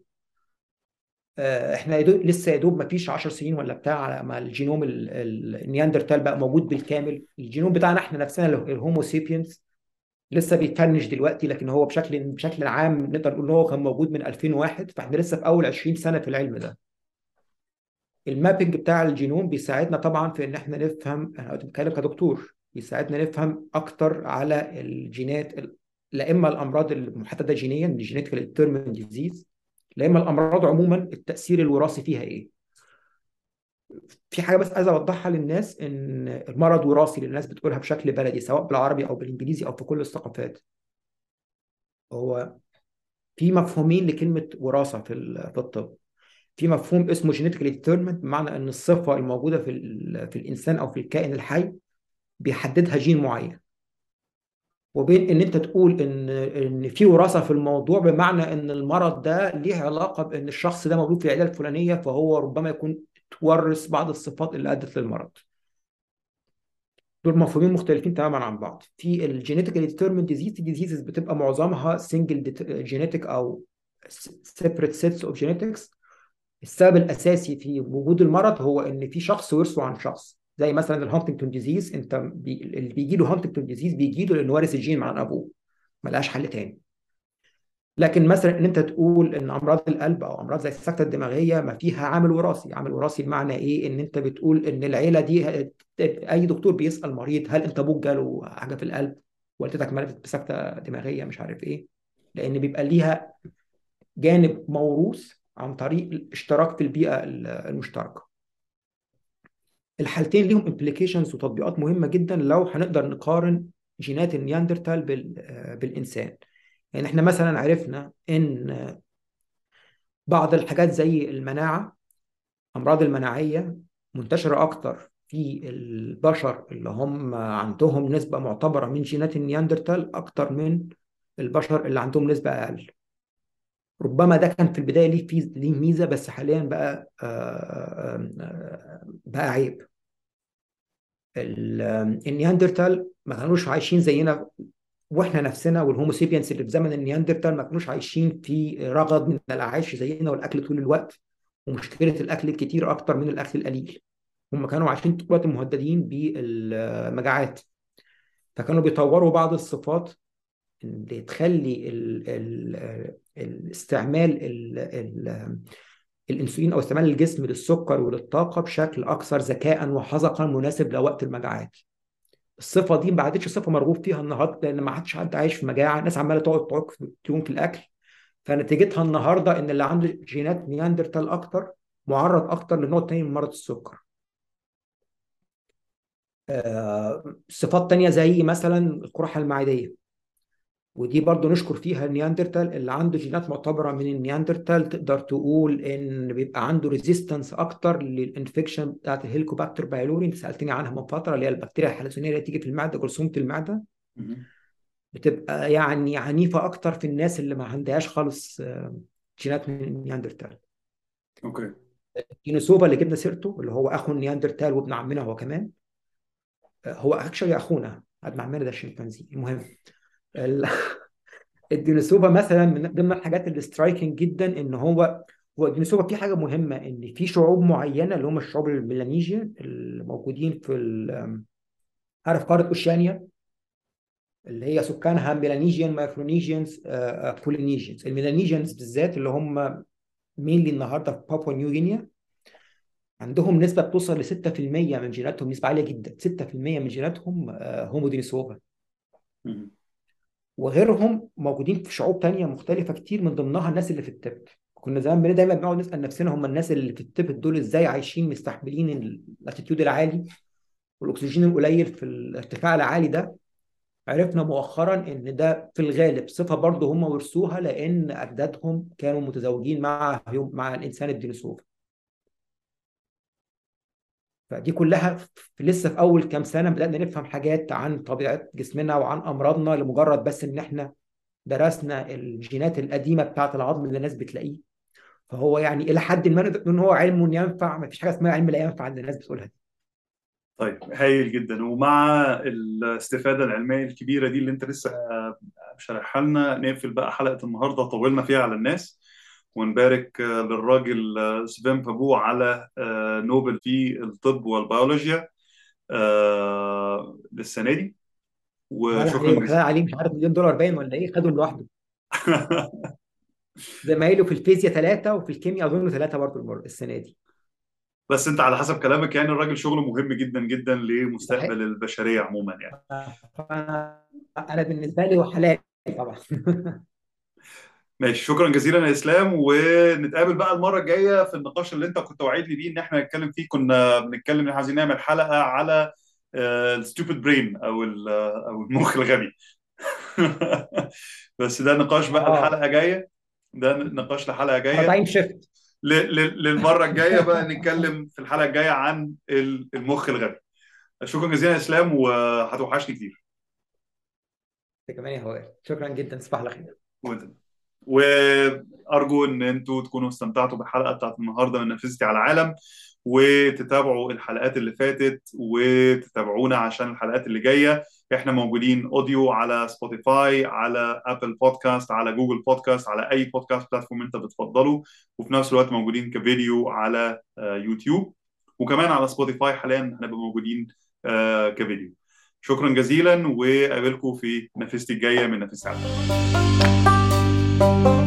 إحنا يدوب لسه يا دوب ما فيش 10 سنين ولا بتاع على ما الجينوم النياندرتال بقى موجود بالكامل. الجينوم بتاعنا إحنا نفسنا ال Homo sapiens لسه بيتفنش دلوقتي لكن هو بشكل بشكل عام نقدر نقول هو كان موجود من 2001 فاحنا لسه في أول 20 سنة في العلم ده. ال mapping بتاع الجينوم بيساعدنا طبعا في إن إحنا نفهم أنا بتكلم كدكتور بيساعدنا نفهم أكتر على الجينات لا إما الأمراض المحدده جينيا ال genetically determined disease لا إما الأمراض عموما التأثير الوراثي فيها إيه. في حاجة بس عايز أوضحها للناس إن المرض وراثي اللي الناس بتقولها بشكل بلدي سواء بالعربي أو بالإنجليزي أو في كل الثقافات. هو في مفهومين لكلمة وراثة في في الطب. في مفهوم اسمه genetically determined بمعنى إن الصفة الموجودة في في الإنسان أو في الكائن الحي بيحددها جين معين. وبين إن أنت تقول إن إن في وراثة في الموضوع بمعنى إن المرض ده ليه علاقة بإن الشخص ده مولود في العيلة الفلانية فهو ربما يكون تورث بعض الصفات اللي أدت للمرض. دول مفهومين مختلفين تماما عن بعض. في ال genetically determined disease diseases بتبقى معظمها single genetic أو separate sets of genetics السبب الأساسي في وجود المرض هو إن في شخص ورثه عن شخص. زي مثلا ال Huntington disease انت بي... اللي بيجي له Huntington disease بيجي له لأنه وارث الجين عن أبوه ملهاش حل تاني. لكن مثلا إن أنت تقول إن أمراض القلب أو أمراض زي السكتة الدماغية ما فيها عامل وراثي. عامل وراثي بمعنى إيه؟ إن أنت بتقول إن العيلة دي أي دكتور بيسأل مريض هل أنت أبوك جاله حاجة في القلب؟ والدتك ماتت بسكتة دماغية مش عارف إيه. لأن بيبقى ليها جانب موروث عن طريق الاشتراك في البيئة المشتركة. الحالتين ليهم implications وتطبيقات مهمة جدا لو هنقدر نقارن جينات النياندرتال بالإنسان. يعني إحنا مثلا عرفنا إن بعض الحاجات زي المناعة أمراض المناعية منتشرة أكتر في البشر اللي هم عندهم نسبة معتبرة من جينات النياندرتال أكتر من البشر اللي عندهم نسبة أقل. ربما ده كان في البداية ليه في ليه ميزة بس حاليا بقى بقى عيب. النياندرتال ما كانوش عايشين زينا وإحنا نفسنا وال Homo sapiens اللي في زمن النياندرتال ما كانوش عايشين في رغد من الاعاش زينا والأكل طول الوقت ومشكلة الأكل الكتير أكتر من الأكل القليل. هم كانوا عايشين طول الوقت مهددين بالمجاعات. فكانوا بيطوروا بعض الصفات اللي تخلي ال ال الاستعمال ال ال الإنسولين أو استعمال الجسم للسكر وللطاقة بشكل أكثر ذكاء وحذقا مناسب لوقت المجاعات. الصفة دي ما عادتش صفة مرغوب فيها النهارده لأن ما عادش حد عايش في مجاعة، الناس عمالة تقعد تعك في الأكل فنتيجتها النهارده إن اللي عنده جينات نياندرتال أكتر معرض أكتر لنوع تاني من مرض السكر. آه صفات تانية زي مثلا القرحة المعدية ودي برضو نشكر فيها النياندرتال اللي عنده جينات معتبرة من النياندرتال تقدر تقول إن بيبقى عنده resistance أكتر لل infection بتاعت ال Helicobacter pylori أنت سألتني عنها من فترة اللي هي البكتيريا الحلزونيه اللي تيجي في المعدة جرثومة المعدة. بتبقى يعني عنيفة أكتر في الناس اللي ما عندهاش خالص آه، جينات من النياندرتال. Okay. دينيسوفا اللي جبنا سيرته اللي هو أخو النياندرتال وابن عمنا هو كمان آه، هو actually أخونا ابن عمنا ده الشمبانزي المهم ال- الدينيسوفا مثلا من ضمن الحاجات اللي striking جدا إن هو هو الدينيسوفا في حاجة مهمة إن في شعوب معينة اللي هم الشعوب ال Melanesian اللي موجودين في عارف قارة أوشيانيا؟ اللي هي سكانها Melanesian Micronesians Polynesians ال Melanesians بالذات اللي هم مين النهارده في بابوا نيو غينيا عندهم نسبة بتوصل ل 6% من جيناتهم نسبة عالية جدا. 6% من جيناتهم آه، Homo Denisova مهم. وغيرهم موجودين في شعوب تانية مختلفة كتير من ضمنها الناس اللي في التبت كنا زمان دايما بنقعد نسأل نفسنا هم الناس اللي في التبت دول إزاي عايشين مستحملين ال altitude العالي والأكسجين القليل في الارتفاع العالي ده. عرفنا مؤخرا إن ده في الغالب صفة برضه هم ورثوها لأن أجدادهم كانوا متزوجين مع مع الإنسان الديناصور. فدي كلها في لسه في أول كام سنة بدأنا نفهم حاجات عن طبيعة جسمنا وعن أمراضنا لمجرد بس إن إحنا درسنا الجينات القديمة بتاعة العظم اللي الناس بتلاقيه. فهو يعني إلى حد ما نقدر إن هو علم ينفع ما فيش حاجة اسمها علم لا ينفع اللي الناس بتقولها دي. طيب هايل جدا. ومع الاستفادة العلمية الكبيرة دي اللي أنت لسه شارحها لنا نقفل بقى حلقة النهاردة طولنا فيها على الناس. ونبارك للراجل سفين بابو على نوبل في الطب والبيولوجيا للسنة دي. وشكرا عليه جزيلا. عليه مش عارف مليون دولار باين ولا إيه خده لوحده. زمايله في الفيزياء ثلاثة وفي الكيمياء أظن ثلاثة برضه السنة دي. بس أنت على حسب كلامك يعني الراجل شغله مهم جدا جدا لمستقبل حقيقي. البشرية عموما يعني. أنا بالنسبة لي هو حلال طبعا. ماشي شكرا جزيلا يا إسلام ونتقابل بقى المرة الجاية في النقاش اللي أنت كنت وعدني بيه إن إحنا نتكلم فيه. كنا بنتكلم إن إحنا عايزين نعمل حلقة على الستوبid برين أو ال- أو المخ الغبي. بس ده نقاش بقى آه. الحلقة جاية. ده نقاش لحلقة جاية. Paradigm shift للمرة الجاية بقى نتكلم في الحلقة الجاية عن ال- المخ الغبي. شكرا جزيلا يا إسلام وهتوحشني كتير. كمان يا وائل. شكرا جدا تصبح على خير. وأرجو إن أنتوا تكونوا استمتعتوا بالحلقة بتاعت النهارده من نافذتي على العالم وتتابعوا الحلقات اللي فاتت وتتابعونا عشان الحلقات اللي جاية. إحنا موجودين audio على Spotify على Apple Podcast على Google Podcast على أي podcast platform أنت بتفضله وفي نفس الوقت موجودين كفيديو على آه، يوتيوب. وكمان على سبوتيفاي حاليا هنبقى موجودين آه، كفيديو. شكرا جزيلا وقابلكم في نافذتي الجاية من نافذتي على العالم